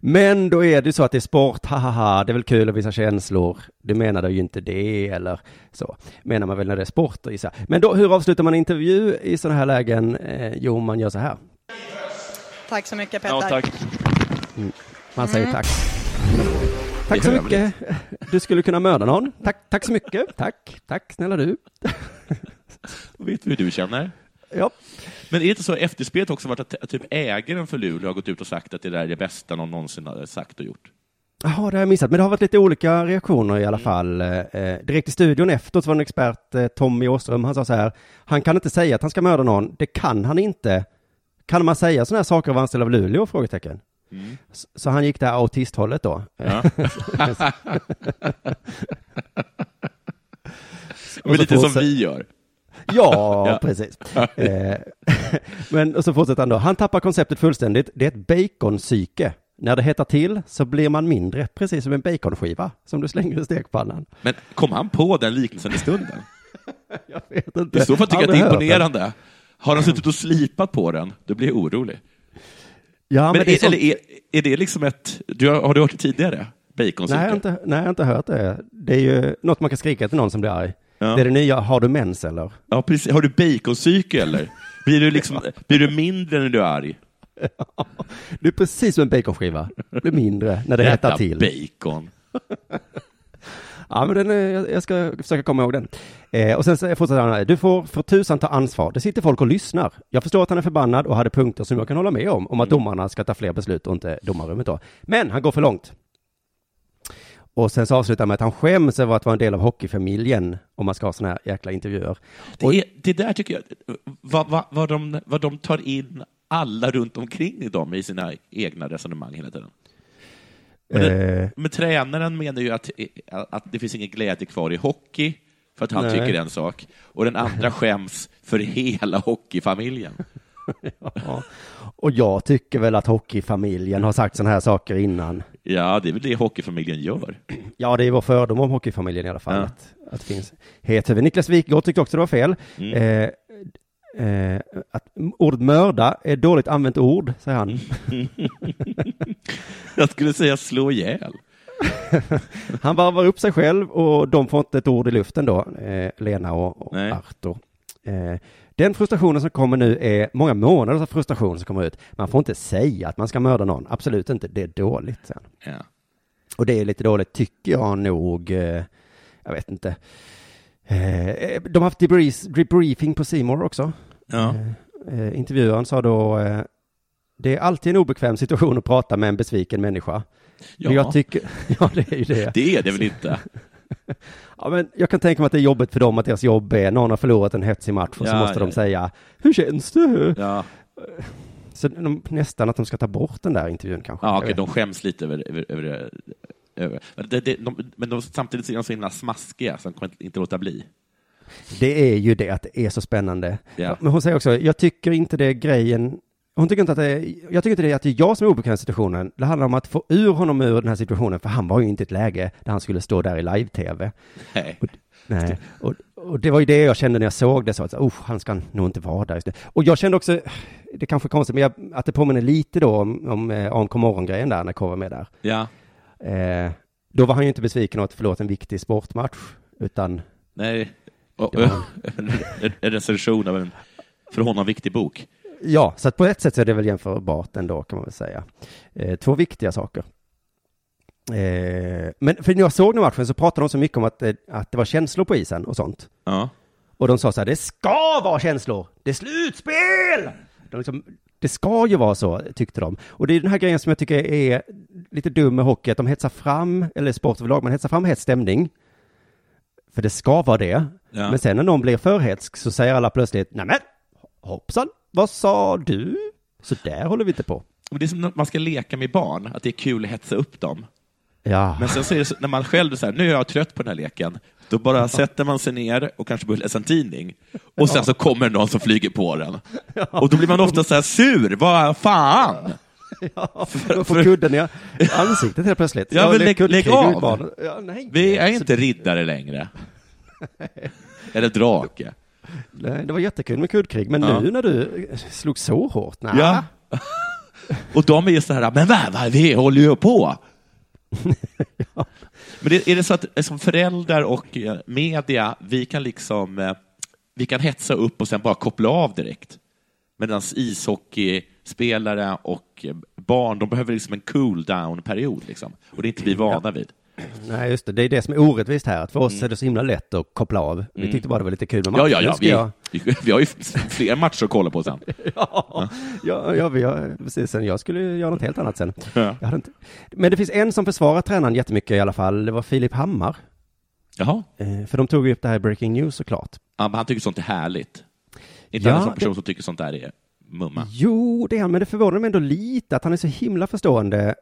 Men då är det så att det är sport, hahaha, det är väl kul att visa känslor. Du menade ju inte det, eller så. Menar man väl när det är sport och gissa. Men då, hur avslutar man en intervju i sådana här lägen? Eh, jo, man gör så här. Tack så mycket Petter. Ja, tack. Man säger tack. Tack så mycket. Du skulle kunna mörda någon. Tack, tack så mycket. Tack, tack snälla du. Vet du hur du känner? Ja. Men är det inte så efterspelet också varit att typ ägaren för Luleå har gått ut och sagt att det där är det bästa någon någonsin har sagt och gjort? Jaha, det har jag missat. Men det har varit lite olika reaktioner i alla fall. Eh, direkt i studion efteråt var en expert, eh, Tommy Åström, han sa så här. Han kan inte säga att han ska mörda någon. Det kan han inte. Kan man säga sådana här saker av anställda av Luleå? Frågetecken. Så, så han gick där autisthållet då. Ja. Men lite som vi gör. Ja, precis. Eh, Men och så fortsätter han då. Han tappar konceptet fullständigt. Det är ett baconpsyke. När det hettar till så blir man mindre, precis som en baconskiva som du slänger i stekpannan. Men kom han på den liknelsen i stunden? Jag vet inte. I så fall tycker jag att det är imponerande. Har han suttit och slipat på den, då blir jag orolig. Ja, men, Men, är sånt- eller är, är det liksom ett... Du har, har du hört det tidigare? Nej, jag har Baconcykel? inte, nej, jag har inte hört det. Det är ju något man kan skrika till någon som blir arg. Ja. Det är det nya, har du mens eller? Ja, precis. Har du baconcykel eller? Blir du, liksom, blir du mindre när du är arg? Du är precis som en baconskiva. Blir mindre när det hettar till. bacon. Ja, men den, är- jag, ska försöka komma ihåg den. Eh, och sen så fortsätter han. Du får för tusan ta ansvar. Det sitter folk och lyssnar. Jag förstår att han är förbannad och hade punkter som jag kan hålla med om, om att domarna ska ta fler beslut och inte domarrummet då. Men han går för långt. Och sen så avslutar han med att han skäms över att vara en del av hockeyfamiljen om man ska ha sådana här jäkla intervjuer. Och, Det, är, det där tycker jag, vad, vad, vad, de, vad de tar in alla runt omkring dem i sina egna resonemang hela tiden. Men, det, eh, men tränaren menar ju att, att det finns ingen glädje kvar i hockey, för att han Nej. tycker en sak, och den andra skäms för hela hockeyfamiljen. Ja. Och jag tycker väl att hockeyfamiljen har sagt sådana här saker innan. Ja, det är väl det hockeyfamiljen gör. Ja, det är vår fördom om hockeyfamiljen i alla fall. Ja. Att, att det finns hethuvud. Niklas Wikgård tyckte också det var fel. Mm. Eh, eh, att ordet mörda är ett dåligt använt ord, säger han. Jag skulle säga slå ihjäl. Han varvar upp sig själv och de får inte ett ord i luften då, eh, Lena och, och Nej. Artur. Eh, den frustrationen som kommer nu är många månaders frustration som kommer ut. Man får inte säga att man ska mörda någon, absolut inte, det är dåligt. Sen. Ja. Och det är lite dåligt tycker jag nog, eh, jag vet inte. Eh, de har haft debrief, debriefing på Simor också. Ja. Eh, intervjuaren sa då, eh, det är alltid en obekväm situation att prata med en besviken människa. Ja. Men jag tycker, ja det är ju det. Det är det väl inte? Ja, men jag kan tänka mig att det är jobbigt för dem att deras jobb är, någon har förlorat en hetsig match och så Ja, måste ja. de säga, hur känns det? Ja, Så de, nästan att de ska ta bort den där intervjun kanske. ja vet de skäms lite över, över, över, över. Men, det, det, de, men de, samtidigt är de så himla smaskiga så de kommer inte låta bli. Det är ju det att det är så spännande. Ja. Men hon säger också, jag tycker inte det är grejen, hon tycker inte att det är, jag tycker inte det är att det är jag som är obekväm i situationen. Det handlar om att få ur honom ur den här situationen, för han var ju inte i ett läge där han skulle stå där i live-tv. Nej. Nej, och, och det var ju det jag kände när jag såg det, så att oh, han ska nog inte vara där just nu. Och jag kände också, det kanske är konstigt, men jag, att det påminner lite då om, om eh, AMK morgongrejen där, när K var med där. Ja, Eh, då var han ju inte besviken att förlora en viktig sportmatch, utan nej. En, en recension av en för honom viktig bok. Ja, så att på ett sätt så är det väl jämförbart ändå kan man väl säga. Eh, två viktiga saker. Eh, men för när jag såg den matchen så pratade de så mycket om att, eh, att det var känslor på isen och sånt. Ja. Och de sa så här, det ska vara känslor! Det är slutspel! De liksom, det ska ju vara så, tyckte de. Och det är den här grejen som jag tycker är lite dum med hockey, att de hetsar fram, eller sport överlag, man hetsar fram hets stämning. För det ska vara det. Ja. Men sen när någon blir för hetsk så säger alla plötsligt, nej men, hoppsan, vad sa du? Så där håller vi inte på. Och Det är som när man ska leka med barn, att det är kul att hetsa upp dem. Ja, Men sen så är det så, när man själv här, nu är jag trött på den här leken, då bara sätter man sig ner och kanske börjar läsa en tidning. Och sen så kommer någon som flyger på den. Och då blir man ofta så här sur, vad fan! ja man får kudden i ansiktet helt plötsligt. Ja, men lägg- lägg av. Ja, nej. Vi är inte riddare längre. Eller drake. Nej, det var jättekul med kuddkrig, men Ja. nu när du slog så hårt, nej. Ja. Och de är ju så här, men vad, vad vi håller ju på. Men det, är det så att eh, som föräldrar och eh, media, vi kan liksom, eh, vi kan hetsa upp och sen bara koppla av direkt. Medan ishockeyspelare och barn, de behöver liksom en cool down-period liksom. Och det är inte vi vana vid. Nej, just det. Det är det som är orättvist här. Att för oss är det så himla lätt att koppla av. Vi tyckte bara det var lite kul med Mm. Ja, matchen. ja, ja, Ska vi, vi, vi har ju fler matcher att kolla på sen. Ja, ja, ja, vi har, precis. Sen jag skulle göra något helt annat sen. Ja. Inte... Men det finns en som försvarar tränaren jättemycket i alla fall. Det var Filip Hammar. Jaha. Eh, För de tog ju upp det här i Breaking News såklart. Ja, men han tycker sånt är härligt. Inte Ja, en sån person det- som tycker sånt där är mumma. Jo, det är han, men det förvånar mig ändå lite att han är så himla förstående.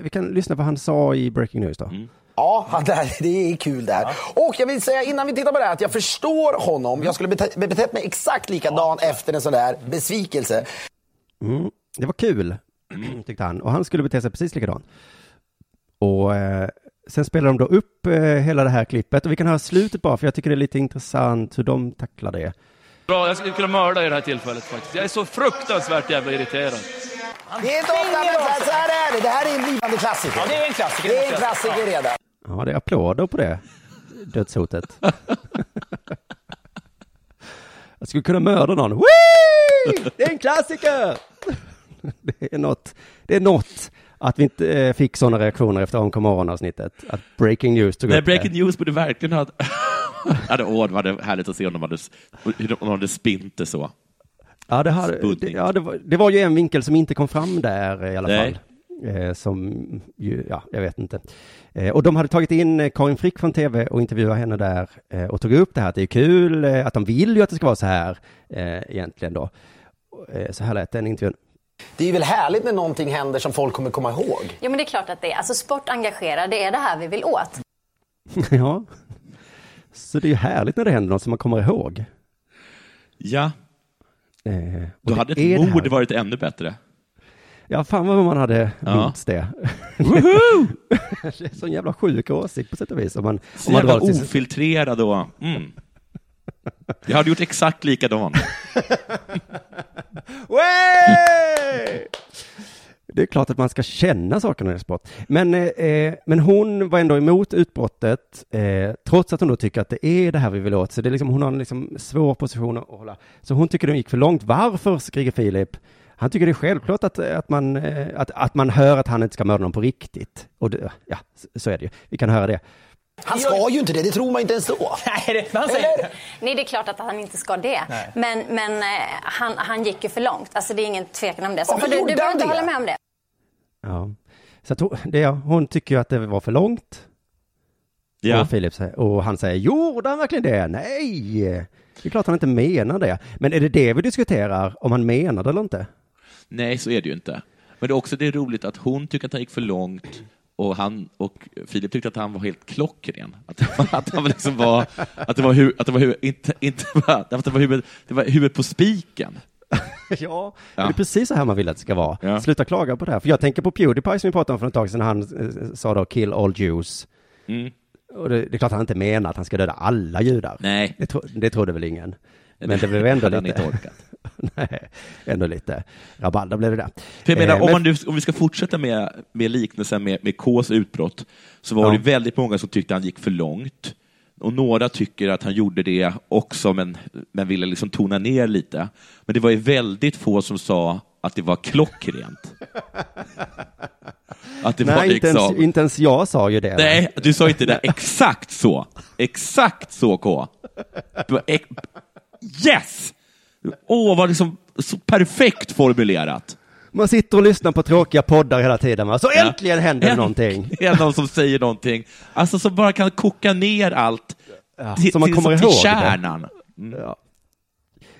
Vi kan lyssna på vad han sa i Breaking News då. Mm. Ja, det är kul där. Och jag vill säga innan vi tittar på det här att jag förstår honom. Jag skulle bete- betett mig exakt likadan efter en sån där besvikelse. Mm, det var kul, tyckte han. Och han skulle bete sig precis likadant. Och eh, sen spelar de då upp eh, hela det här klippet. Och vi kan höra slutet bara, för jag tycker det är lite intressant hur de tacklar det. Bra, jag skulle kunna mörda i det här tillfället faktiskt. Jag är så fruktansvärt jävla irriterad. Det är inte ofta, men så här, så här är det. Det här är en blivande klassiker. Ja, det är en klassiker. Det är en klassiker redan. Ja, det är applåder på det dödshotet. jag skulle kunna mörda någon. Det är en klassiker! det är något, det är något att vi inte eh, fick sådana reaktioner efter AMK morgonavsnittet. Att Breaking News tog Nej, upp Breaking det. News borde verkligen ha... ja, det, åh, det var härligt att se om de hade, hur de hade spint det så. Ja, det, hade, det, ja det, var, det var ju en vinkel som inte kom fram där eh, i alla Nej. fall. Eh, som ju, ja, jag vet inte. Eh, och de hade tagit in Karin Frick från tv och intervjuat henne där eh, och tog upp det här att det är kul, att de vill ju att det ska vara så här egentligen då. Så här lät den intervjun. Det är väl härligt när någonting händer som folk kommer komma ihåg. Ja, men det är klart att det är. Alltså sport engagerar, det är det här vi vill åt. ja. Så det är ju härligt när det händer något som man kommer ihåg. Ja, Eh, då hade ett mord varit ännu bättre. Ja, fan vad man hade Ja. minst det. Det är sån jävla sjuk åsikt på sätt och vis. Om man, Så om man jävla ofiltrerad och... Mm. Jag hade gjort exakt likadant. Det är klart att man ska känna sakerna i sport. Men, eh, eh, men hon var ändå emot utbrottet, eh, trots att hon då tycker att det är det här vi vill åt. Så det är liksom, hon har en liksom svår position att hålla. Så hon tycker det gick för långt. Varför, skriker Filip? Han tycker det är självklart att, eh, att, man, eh, att, att man hör att han inte ska mörda någon på riktigt. Och det, ja, så är det ju. Vi kan höra det. Han ska ju inte det, det tror man inte ens då. Nej, det, man säger Eller? det. Nej, det är klart att han inte ska det. Men, men eh, han, han gick ju för långt. Alltså, det är ingen tvekan om det. Så för du, du behöver inte hålla med om det. Ja. Så att hon, det, hon tycker ju att det var för långt. Ja. Och, Filip säger, och han säger, gjorde han verkligen det? Nej! Det är klart han inte menar det. Men är det det vi diskuterar, om han menar det eller inte? Nej, så är det ju inte. Men det är också det är roligt att hon tycker att han gick för långt och, han, och Filip tyckte att han var helt klockren. Att, att han liksom var, att det var, hu, att det var, hu, inte, inte, att det var huvudet, det var huvudet på spiken. ja, Ja. det är precis så här man vill att det ska vara. Ja. Sluta klaga på det här. För jag tänker på Pewdiepie som vi pratade om för ett tag sedan, han eh, sa då kill all Jews. Mm. Och det, det är klart att han inte menar att han ska döda alla judar. Nej. Det, tro, det trodde väl ingen. Men det blev ändå lite... inte orkat. Nej, ändå lite rabalder blev det där. För jag menar, Eh, om, men- om vi ska fortsätta med, med liknelsen med, med Ks utbrott, så var Ja. det väldigt många som tyckte han gick för långt. Och några tycker att han gjorde det också, men, men ville liksom tona ner lite. Men det var ju väldigt få som sa att det var klockrent. Att det var Nej, inte, liksom... ens, inte ens jag sa ju det. Nej, du sa inte det exakt så. Exakt så, K. Yes! Åh, vad liksom så perfekt formulerat. Man sitter och lyssnar på tråkiga poddar hela tiden, va? så Ja. äntligen händer det Änt- någonting. är någon som säger någonting, alltså som bara kan koka ner allt Ja, till, så man till, kommer till ihåg det. kärnan. Ja.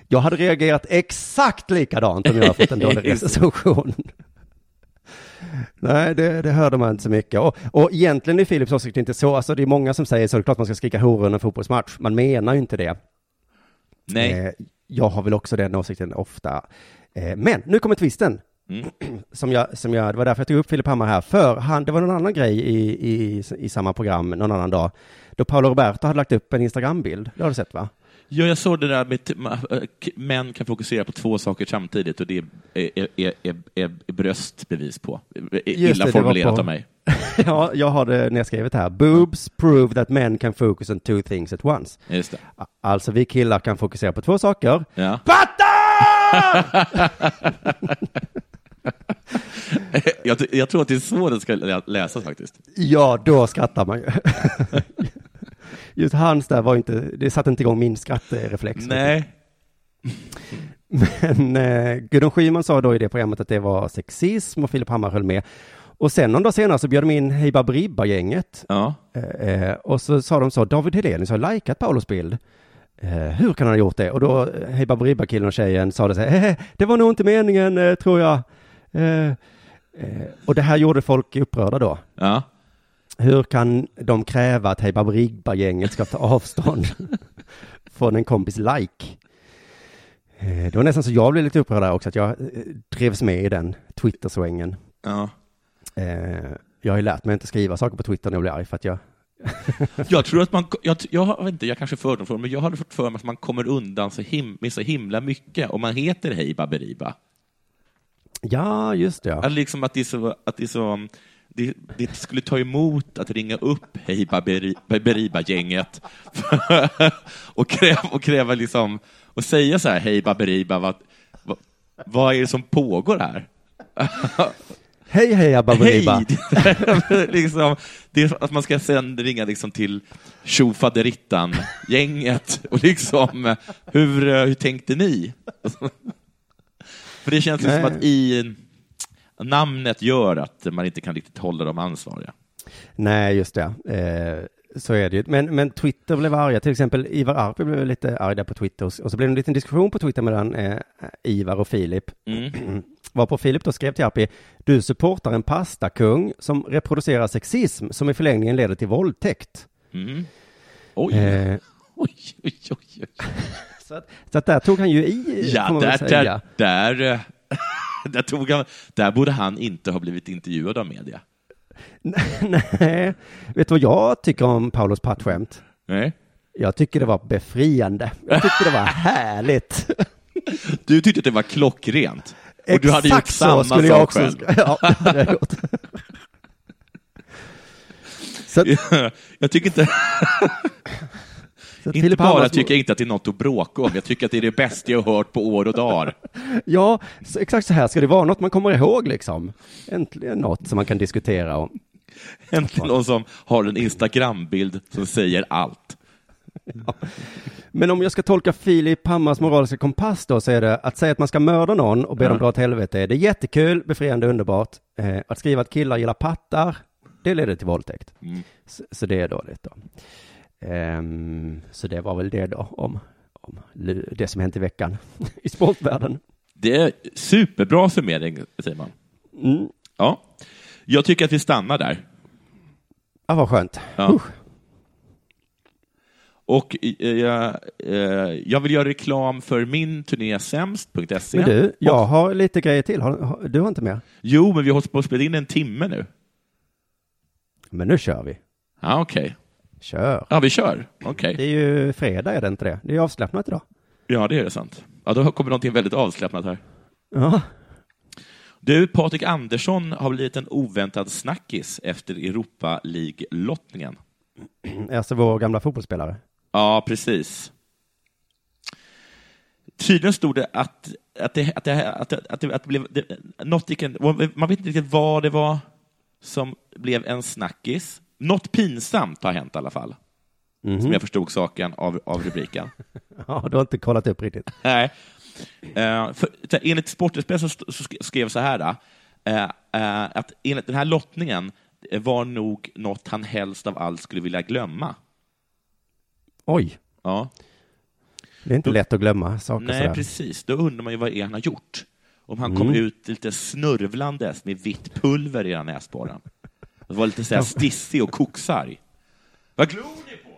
Jag hade reagerat exakt likadant om jag hade fått en dålig recension. Nej, det, det hörde man inte så mycket. Och, och egentligen är Philips åsikt inte så, alltså det är många som säger så, det är klart man ska skrika hora under en fotbollsmatch. Man menar ju inte det. Nej. Eh, jag har väl också den åsikten ofta. Eh, men nu kommer twisten. Mm. Som jag, som jag, det var därför jag tog upp Filip Hammar här, för han, det var någon annan grej i, i, i samma program någon annan dag, då Paolo Roberto hade lagt upp en Instagrambild. Det har du sett va? Ja, jag såg det där med k- män kan fokusera på två saker samtidigt och det är, är, är, är, bröst bevis på. Är Just Illa det, formulerat på- av mig. ja, jag har det nedskrivet här. Boobs prove that men can focus on two things at once. Just det. Alltså vi killar kan fokusera på två saker. Ja. jag, t- jag tror att det är så den ska lä- läsas faktiskt. Ja, då skrattar man ju. Just hans där var inte, det satte inte igång min skrattreflex. Nej. Men eh, Gudrun Schyman sa då i det programmet att det var sexism och Filip Hammar höll med. Och sen någon dag senare så bjöd de in Hey Baberiba-gänget. Ja. Eh, eh, och så sa de så, David Helenius har likat Paulos bild. Eh, hur kan han ha gjort det? Och då, eh, Hey Baberiba-killen och tjejen sa det så här, "Eh, det var nog inte meningen, eh, tror jag. Och det här gjorde folk upprörda då. Ja. Hur kan de kräva att Hey Baberiba-gänget ska ta avstånd från en kompis like? Eh, Det var nästan så jag blev lite upprörd där också, att jag eh, drevs med i den Twitter-svängen. ja. Eh, Jag har ju lärt mig att inte skriva saker på Twitter när jag blir arg, för att jag... Jag tror att man, jag, jag, vet inte, jag kanske fördomsfull, men jag hade fått för mig att man kommer undan så him, med så himla mycket om man heter Hej Baberiba. Ja, just det. Ja. Att, liksom att det är så, att det är så, det, det skulle ta emot att ringa upp Hej Baberi- Baberiba-gänget och kräva, och kräva liksom, och säga så här, Hej Baberiba, vad, vad, vad är det som pågår här? Hej, hej, Abba Bariba. Hej! liksom, det att man ska sen ringa liksom till tjofaderittan-gänget och liksom, hur, hur tänkte ni? För det känns liksom att i namnet gör att man inte kan riktigt hålla dem ansvariga. Nej, just det. Eh, så är det ju. Men, men Twitter blev arga. Till exempel Ivar Arpi blev lite arg där på Twitter. Och så blev det en liten diskussion på Twitter mellan eh, Ivar och Filip. Mm. Varpå Filip då skrev till Arpi, du supportar en pastakung som reproducerar sexism som i förlängningen leder till våldtäkt. Mm. Oj. Eh, oj, oj, oj, oj. så, att, så att där tog han ju i, Ja, där, där, där, eh, där, tog han, där borde han inte ha blivit intervjuad av media. Nej, vet du vad jag tycker om Paulos pattskämt? Nej. Jag tycker det var befriande. Jag tyckte det var härligt. Du tyckte att det var klockrent. Och du hade gjort Exakt samma skulle jag sak också. själv. Ja, det hade jag gjort. Så, Jag tycker inte, inte bara tycker jag inte att det är något att bråka om, jag tycker att det är det bästa jag har hört på år och dagar. Ja, så exakt så här ska det vara. Något man kommer ihåg liksom. Äntligen något som man kan diskutera om. Äntligen någon som har en Instagram-bild som säger allt. Men om jag ska tolka Filip Hammars moraliska kompass då, så är det att säga att man ska mörda någon och be Ja. dem dra åt helvete. Det är jättekul, befriande, underbart. Eh, att skriva att killar gillar pattar, det leder till våldtäkt. Mm. Så, så det är dåligt då. Ehm, så det var väl det då om, om det som hänt i veckan i sportvärlden. Det är superbra summering, säger man. Mm. Ja. Jag tycker att vi stannar där. Ja, vad skönt. Ja. Och eh, jag, eh, jag vill göra reklam för min turné sämst.se. Men du, jag har lite grejer till. Du har inte med? Jo, men vi hållit på att spela in en timme nu. Men nu kör vi. Ja, okej. Kör. Ja, vi kör. Okej. Det är ju fredag, är det inte det? Det är avslappnat idag. Ja, det är det sant. Ja, då kommer någonting väldigt avslappnat här. Ja. Du, Patrik Andersson har blivit en oväntad snackis efter Europa League-lottningen. Alltså vår gamla fotbollsspelare. Ja, precis. Tydligen stod det att, att, det, att, det, att, det, att, det, att det blev... Det, något gick en, man vet inte riktigt vad det var som blev en snackis. Något pinsamt har hänt i alla fall, Mhm. som jag förstod saken av, av rubriken. Ja, du har inte kollat upp riktigt. Nej. Uh, för, enligt Sportexpressen så så sk- skrev så här, uh, uh, att enligt den här lottningen eh, var nog något han helst av allt skulle vilja glömma. Oj, Ja. det är inte lätt att glömma saker Nej, sådär. precis. Då undrar man ju vad är han har gjort. Om han Mm. kom ut lite snörvlandes med vitt pulver i näsborren. Och var lite så här stissig och koksarg. Vad glor ni på?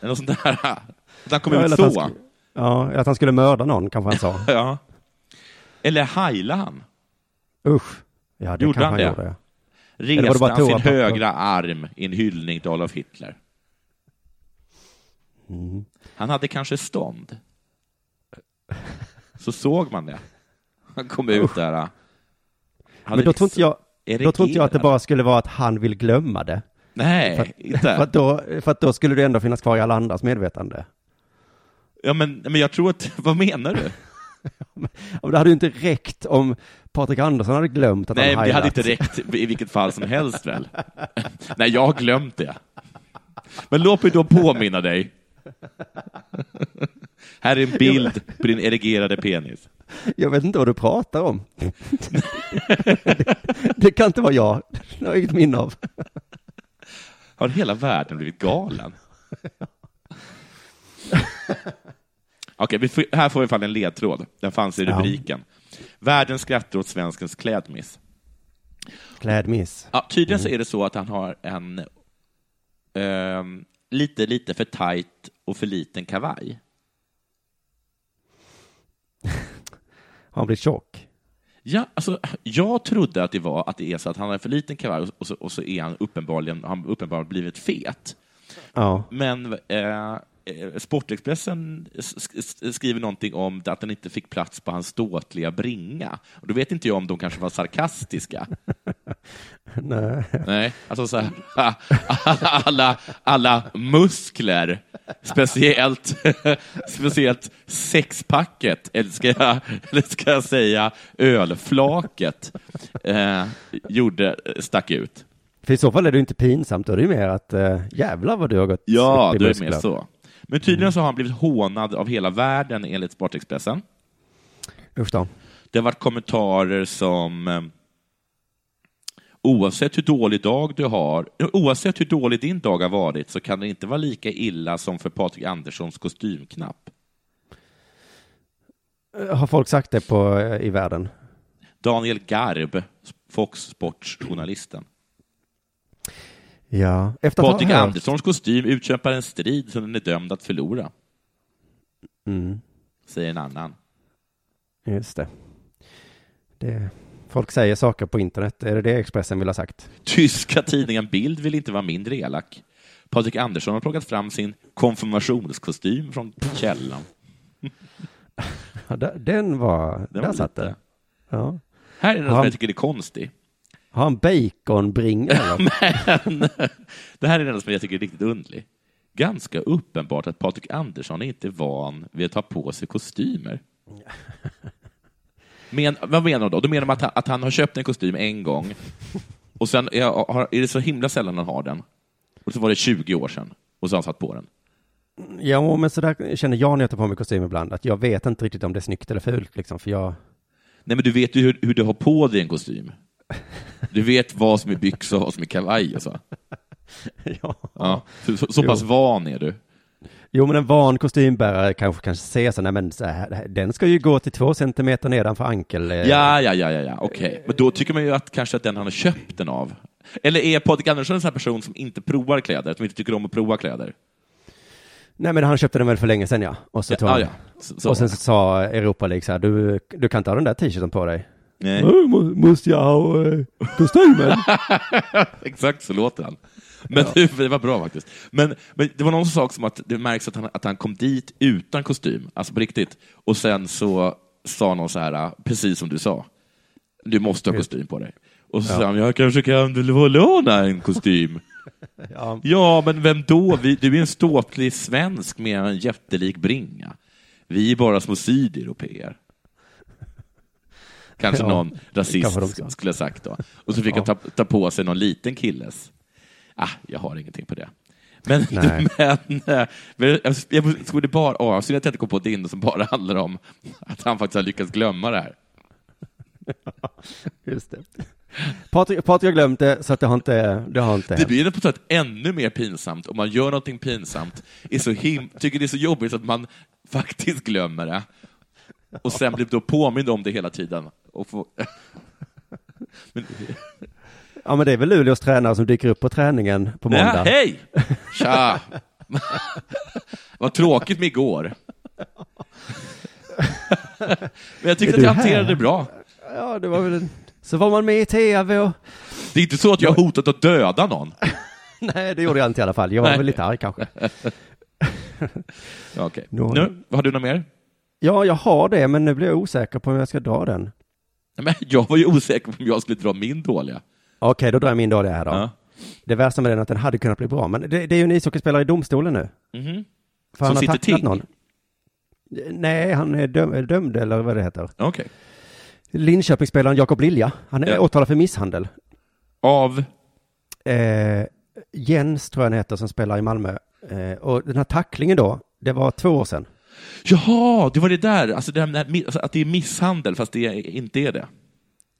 Eller något sånt där. Att han kom Ja, ut han så. sk- Ja, att han skulle mörda någon kanske han sa. Ja. Eller heila han. Usch. Ja, det Gjorde han han det? gjorde. Reste han sin toapapper? högra arm i en hyllning till Adolf Hitler. Mm. Han hade kanske stånd. Så såg man det. Han kom ut där. Men då tror inte jag, liksom då tror inte jag att det bara skulle vara att han vill glömma det. Nej, För att, inte. för, att då, för att då skulle det ändå finnas kvar i alla andras medvetande. Ja, men, men jag tror att, vad menar du? Och det hade ju inte räckt om Patrik Andersson hade glömt att Nej, han men det hade inte räckt i vilket fall som helst väl? Nej, jag har glömt det. Men låt mig då påminna dig. Här är en bild på din erigerade penis. Jag vet inte vad du pratar om. det, det kan inte vara jag. Det har jag inget minne av. Har hela världen blivit galen? Okej, får, här får vi fall en ledtråd. Den fanns i Ja. rubriken. Världen skrattar åt svenskens klädmiss. Klädmiss. Ja, tydligen så är det så att han har en ehm, lite, lite för tajt och för liten kavaj. Har han blivit tjock? Ja, alltså, jag trodde att det var att det är så att han har en för liten kavaj och så, och så är han uppenbarligen, han uppenbarligen blivit fet. Ja. Men eh, Sportexpressen skriver någonting om att den inte fick plats på hans ståtliga bringa. Och då vet inte jag om de kanske var sarkastiska. Nej. Nej, alltså så här, alla, alla muskler, speciellt, speciellt sexpacket, eller ska jag, eller ska jag säga ölflaket, eh, gjorde, stack ut. För i så fall är det inte pinsamt, då är det mer att äh, jävlar vad du har gått Ja, upp i då är det mer så. Men tydligen så har han blivit hånad av hela världen enligt Sportexpressen. Usch då. Det har varit kommentarer som eh, Oavsett hur dålig dag du har, oavsett hur dålig din dag har varit så kan det inte vara lika illa som för Patrik Anderssons kostymknapp. Eh, Har folk sagt det på, eh, i världen? Daniel Garb, Fox Sports-journalisten. Ja. Efter Patrik hört- Anderssons kostym utkämpar en strid som den är dömd att förlora, Mm, säger en annan. just det. Det, folk säger saker på internet. Är det det Expressen vill ha sagt? Tyska tidningen Bild vill inte vara mindre elak. Patrik Andersson har plockat fram sin konfirmationskostym från källan. Den var... Den där var satt den. Ja. Här är något som jag tycker är konstigt. Har han baconbring eller? Men det här är den som jag tycker är riktigt underlig. Ganska uppenbart att Patrik Andersson inte är van vid att ta på sig kostymer. Men, vad menar de då? De menar att han, att han har köpt en kostym en gång och sen är, har, är det så himla sällan han har den. Och så var det 20 år sedan och så har han satt på den. Ja, men så där känner jag när jag tar på mig kostym ibland. Att jag vet inte riktigt om det är snyggt eller fult liksom. För jag... Nej, men du vet ju hur, hur du har på dig en kostym. Du vet vad som är byxor och vad som är kavaj och så. ja. Ja, så, så, så pass van är du. Jo, men en van kostymbärare kanske kanske ser så, nej men så här, den ska ju gå till två centimeter nedanför ankel. eh, Ja, ja, ja, ja, ja. okej. Men då tycker man ju att kanske att den han har köpt den av. Eller är Patrik Andersson en sån här person som inte provar kläder, som inte tycker om att prova kläder? Nej, men han köpte den väl för länge sedan ja. Och så Ja, tog han... ja, så och sen så sa Europa League så här, du, du kan inte ha den där t-shirten på dig. Nej. "Äh, må- Måste jag ha eh, kostymen? Exakt så låter han. Men det, det var bra faktiskt. Men, men det var någon sak som att det märks att han, att han kom dit utan kostym, alltså på riktigt. Och sen så sa någon så här, precis som du sa, du måste ha kostym på dig. Och så Ja. sa han, jag kanske kan låna en kostym. ja. Ja, men vem då? Vi, du är en ståtlig svensk med en jättelik bringa. Vi är bara små sydeuropeer. Kanske Ja, någon kanske rasist sa. skulle ha sagt då. Och så fick han ta, ta på sig någon liten killes. Ah, jag har ingenting på det. Men, Nej. men, eh, men jag, skulle bara, åh, synd att jag inte kom på din som bara handlar om att han faktiskt har lyckats glömma det här. Just det. Patrik, Patrik har glömt det, så att det har inte, det har inte Det blir på sätt ännu mer pinsamt om man gör någonting pinsamt, är så him tycker det är så jobbigt att man faktiskt glömmer det. Och sen blir då påmind om det hela tiden. Och får... Men, Ja, men det är väl Luleås tränare som dyker upp på träningen på ja, måndag. hej! Tja! Vad tråkigt med igår. Men jag tyckte att jag hanterade det bra. Ja, det var väl en... Så var man med i tv och... Det är inte så att jag har hotat att döda någon. Nej, det gjorde jag inte i alla fall. Jag var Nej. väl lite arg kanske. Ja, Okej. Nu har- Nu, har du något mer? Ja, jag har det, men nu blir jag osäker på om jag ska dra den. Nej, Men jag var ju osäker på om jag skulle dra min dåliga. Okej, då drar jag min dåliga här då. Ja. Det värsta med den är att den hade kunnat bli bra, men det, det är ju en ishockeyspelare i domstolen nu. Mhm. För Som han har sitter tacklat ting? någon. Nej, han är döm, dömd eller vad det heter. Okej. Linköpingsspelaren Jakob Lilja, han är Ja. åtalad för misshandel. Av? Eh, Jens tror jag han heter som spelar i Malmö. Eh, och den här tacklingen då, det var två år sedan. Jaha, det var det där, alltså, det här alltså att det är misshandel fast det inte är det.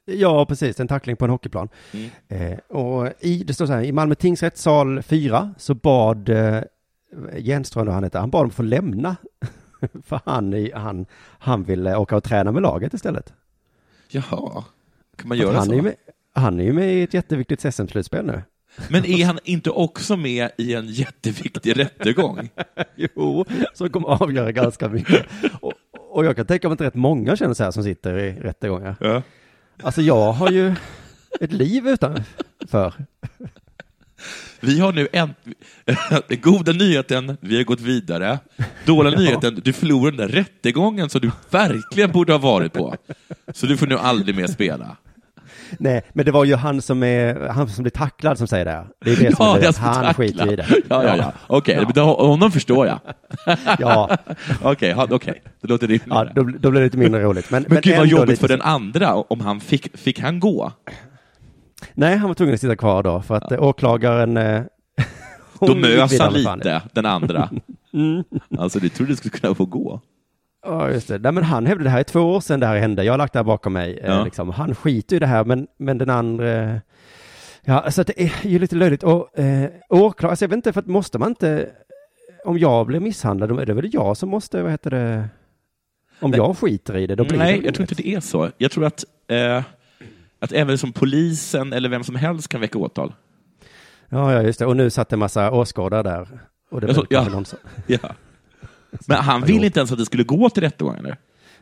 Ja, precis, en tackling på en hockeyplan. Mm. Eh, och i, det står så här, i Malmö tingsrätt sal 4 så bad eh, jag han heter, han bad dem få lämna. för han, han, han ville åka och träna med laget istället. Jaha, kan man göra han, så? är med, han är ju med i ett jätteviktigt SM-slutspel nu. Men är han inte också med i en jätteviktig rättegång? jo, som kommer avgöra ganska mycket. Och, och jag kan tänka mig att rätt många känner så här som sitter i rättegångar. Ja. Alltså jag har ju ett liv utanför. Vi har nu en... Goda nyheten, vi har gått vidare. Dåliga nyheten, du förlorade den där rättegången som du verkligen borde ha varit på. Så du får nu aldrig mer spela. Nej, men det var ju han som är, han som blir tacklad som säger det. Det är det som är jag det. ska Han tackla. skiter i det. Ja, ja, ja. Okej, men då- honom förstår jag. Ja. Okej, ha- okej. det låter rimligt. Ja, då, då blir det lite mindre roligt. Men, Men, gud vad jobbigt för så- den andra, om han fick, fick han gå? Nej, han var tvungen att sitta kvar då, för att eh, åklagaren... eh, Då mös han lite, den andra. Mm. Alltså, du trodde du skulle kunna få gå. Ja, just det. Nej, men han hävdade det här är två år sedan det här hände. Jag har lagt det här bakom mig. Eh, Ja. liksom. Han skiter i det här, men, men den andra... Ja, alltså det är ju lite löjligt. Och eh, åklagare, alltså jag vet inte, för att måste man inte... Om jag blir misshandlad, då är det väl jag som måste, vad heter det... Om Nej. jag skiter i det, då blir Nej, det jag tror inte det är så. Jag tror att, eh, att även som polisen eller vem som helst kan väcka åtal. Ja, ja, just det. Och nu satt en massa åskådare där. Och det var så- ja. Ja. Men han Jo. ville inte ens att det skulle gå till rättegång, eller?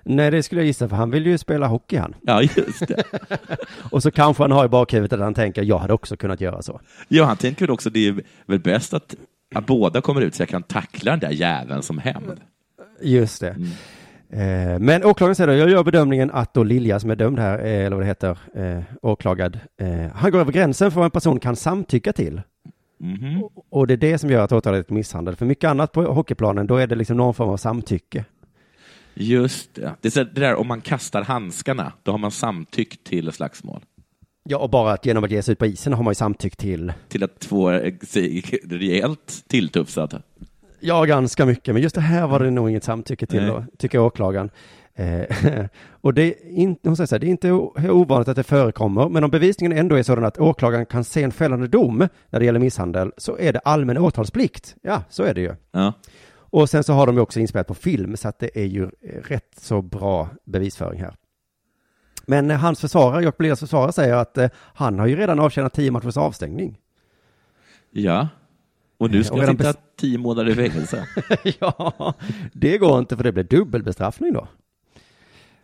Nej, det skulle jag gissa, för han vill ju spela hockey han. Ja, just det. Och så kanske han har i bakhuvudet att han tänker, jag hade också kunnat göra så. Ja, han tänker väl också det är väl bäst att, att båda kommer ut så jag kan tackla den där jäveln som hämnd. Just det. Eh, Men åklagaren säger då, jag gör bedömningen att då Lilja som är dömd här, eh, eller vad det heter, eh, åklagad, eh, han går över gränsen för vad en person kan samtycka till. Mhm. Och det är det som gör att åtalet är misshandel. För mycket annat på hockeyplanen, då är det liksom någon form av samtycke. Just det. Det är det där om man kastar handskarna, då har man samtyckt till slagsmål. Ja, och bara att genom att ge sig ut på isen har man ju samtyckt till, Till att få eh, sig rejält tilltufsad. ja, ganska mycket. Men just det här var det nog inget samtycke till då, tycker åklagaren. Eh, och det är, inte, hon säger så här, det är inte ovanligt att det förekommer, men om bevisningen ändå är sådan att åklagaren kan se en fällande dom när det gäller misshandel, så är det allmän åtalsplikt. Ja, så är det ju. Ja. Och sen så har de ju också inspelat på film, så att det är ju rätt så bra bevisföring här. Men eh, hans försvarare, Jakob Lias försvarare, säger att eh, han har ju redan avtjänat tio matchers avstängning. ja. Och nu ska Och redan sitta tio månader i fängelse. ja, det går inte för det blir dubbelbestraffning då.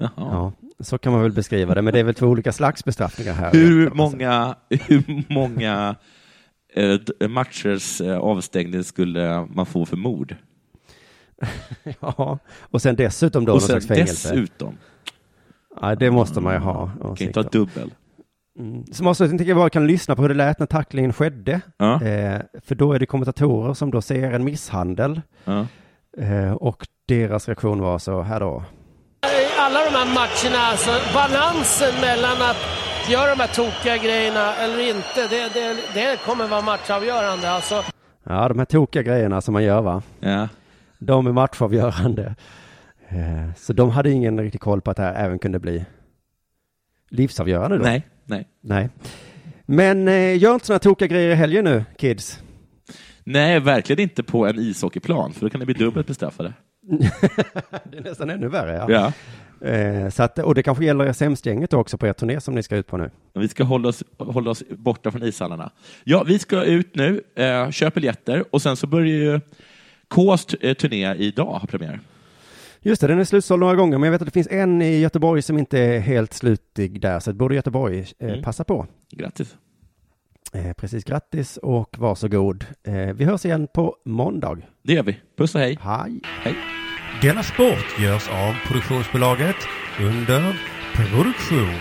Jaha. Ja, så kan man väl beskriva det, men det är väl två olika slags bestraffningar här. Hur många, hur många eh, matchers eh, avstängning skulle man få för mord? Ja, och sen dessutom då Och någon sen slags fängelse. dessutom, Ja, det måste man ju ha. kan åsikt inte ha dubbel. Mm. Som avslutning tycker jag bara kan lyssna på hur det lät när tacklingen skedde. Ja. Eh, för då är det kommentatorer som då ser en misshandel. Ja. Eh, och deras reaktion var så här då. I alla de här matcherna, alltså balansen mellan att göra de här tokiga grejerna eller inte, det, det, det kommer vara matchavgörande. Alltså, Ja, de här tokiga grejerna som man gör va. Ja. De är matchavgörande. Eh, så de hade ingen riktig koll på att det här även kunde bli livsavgörande då. Nej, nej. Nej. Men eh, gör inte sådana tokiga grejer i helgen nu, kids. Nej, verkligen inte på en ishockeyplan, för då kan det bli dubbelt bestraffade. Det är nästan ännu värre ja. Ja. Eh, så att, och det kanske gäller SM-gänget också på er turné som ni ska ut på nu. Vi ska hålla oss, hålla oss borta från ishallarna. Ja, vi ska ut nu, eh, köp biljetter och sen så börjar ju Ks eh, turné idag ha premiär. Just det, den är slutsåld några gånger, men jag vet att det finns en i Göteborg som inte är helt slutig där, så att borde Göteborg eh, Mm. passa på. Grattis. Eh, precis, grattis och varsågod. Eh, vi hörs igen på måndag. Det gör vi. Puss och hej. Hej. hej. Denna sport görs av produktionsbolaget under produktion.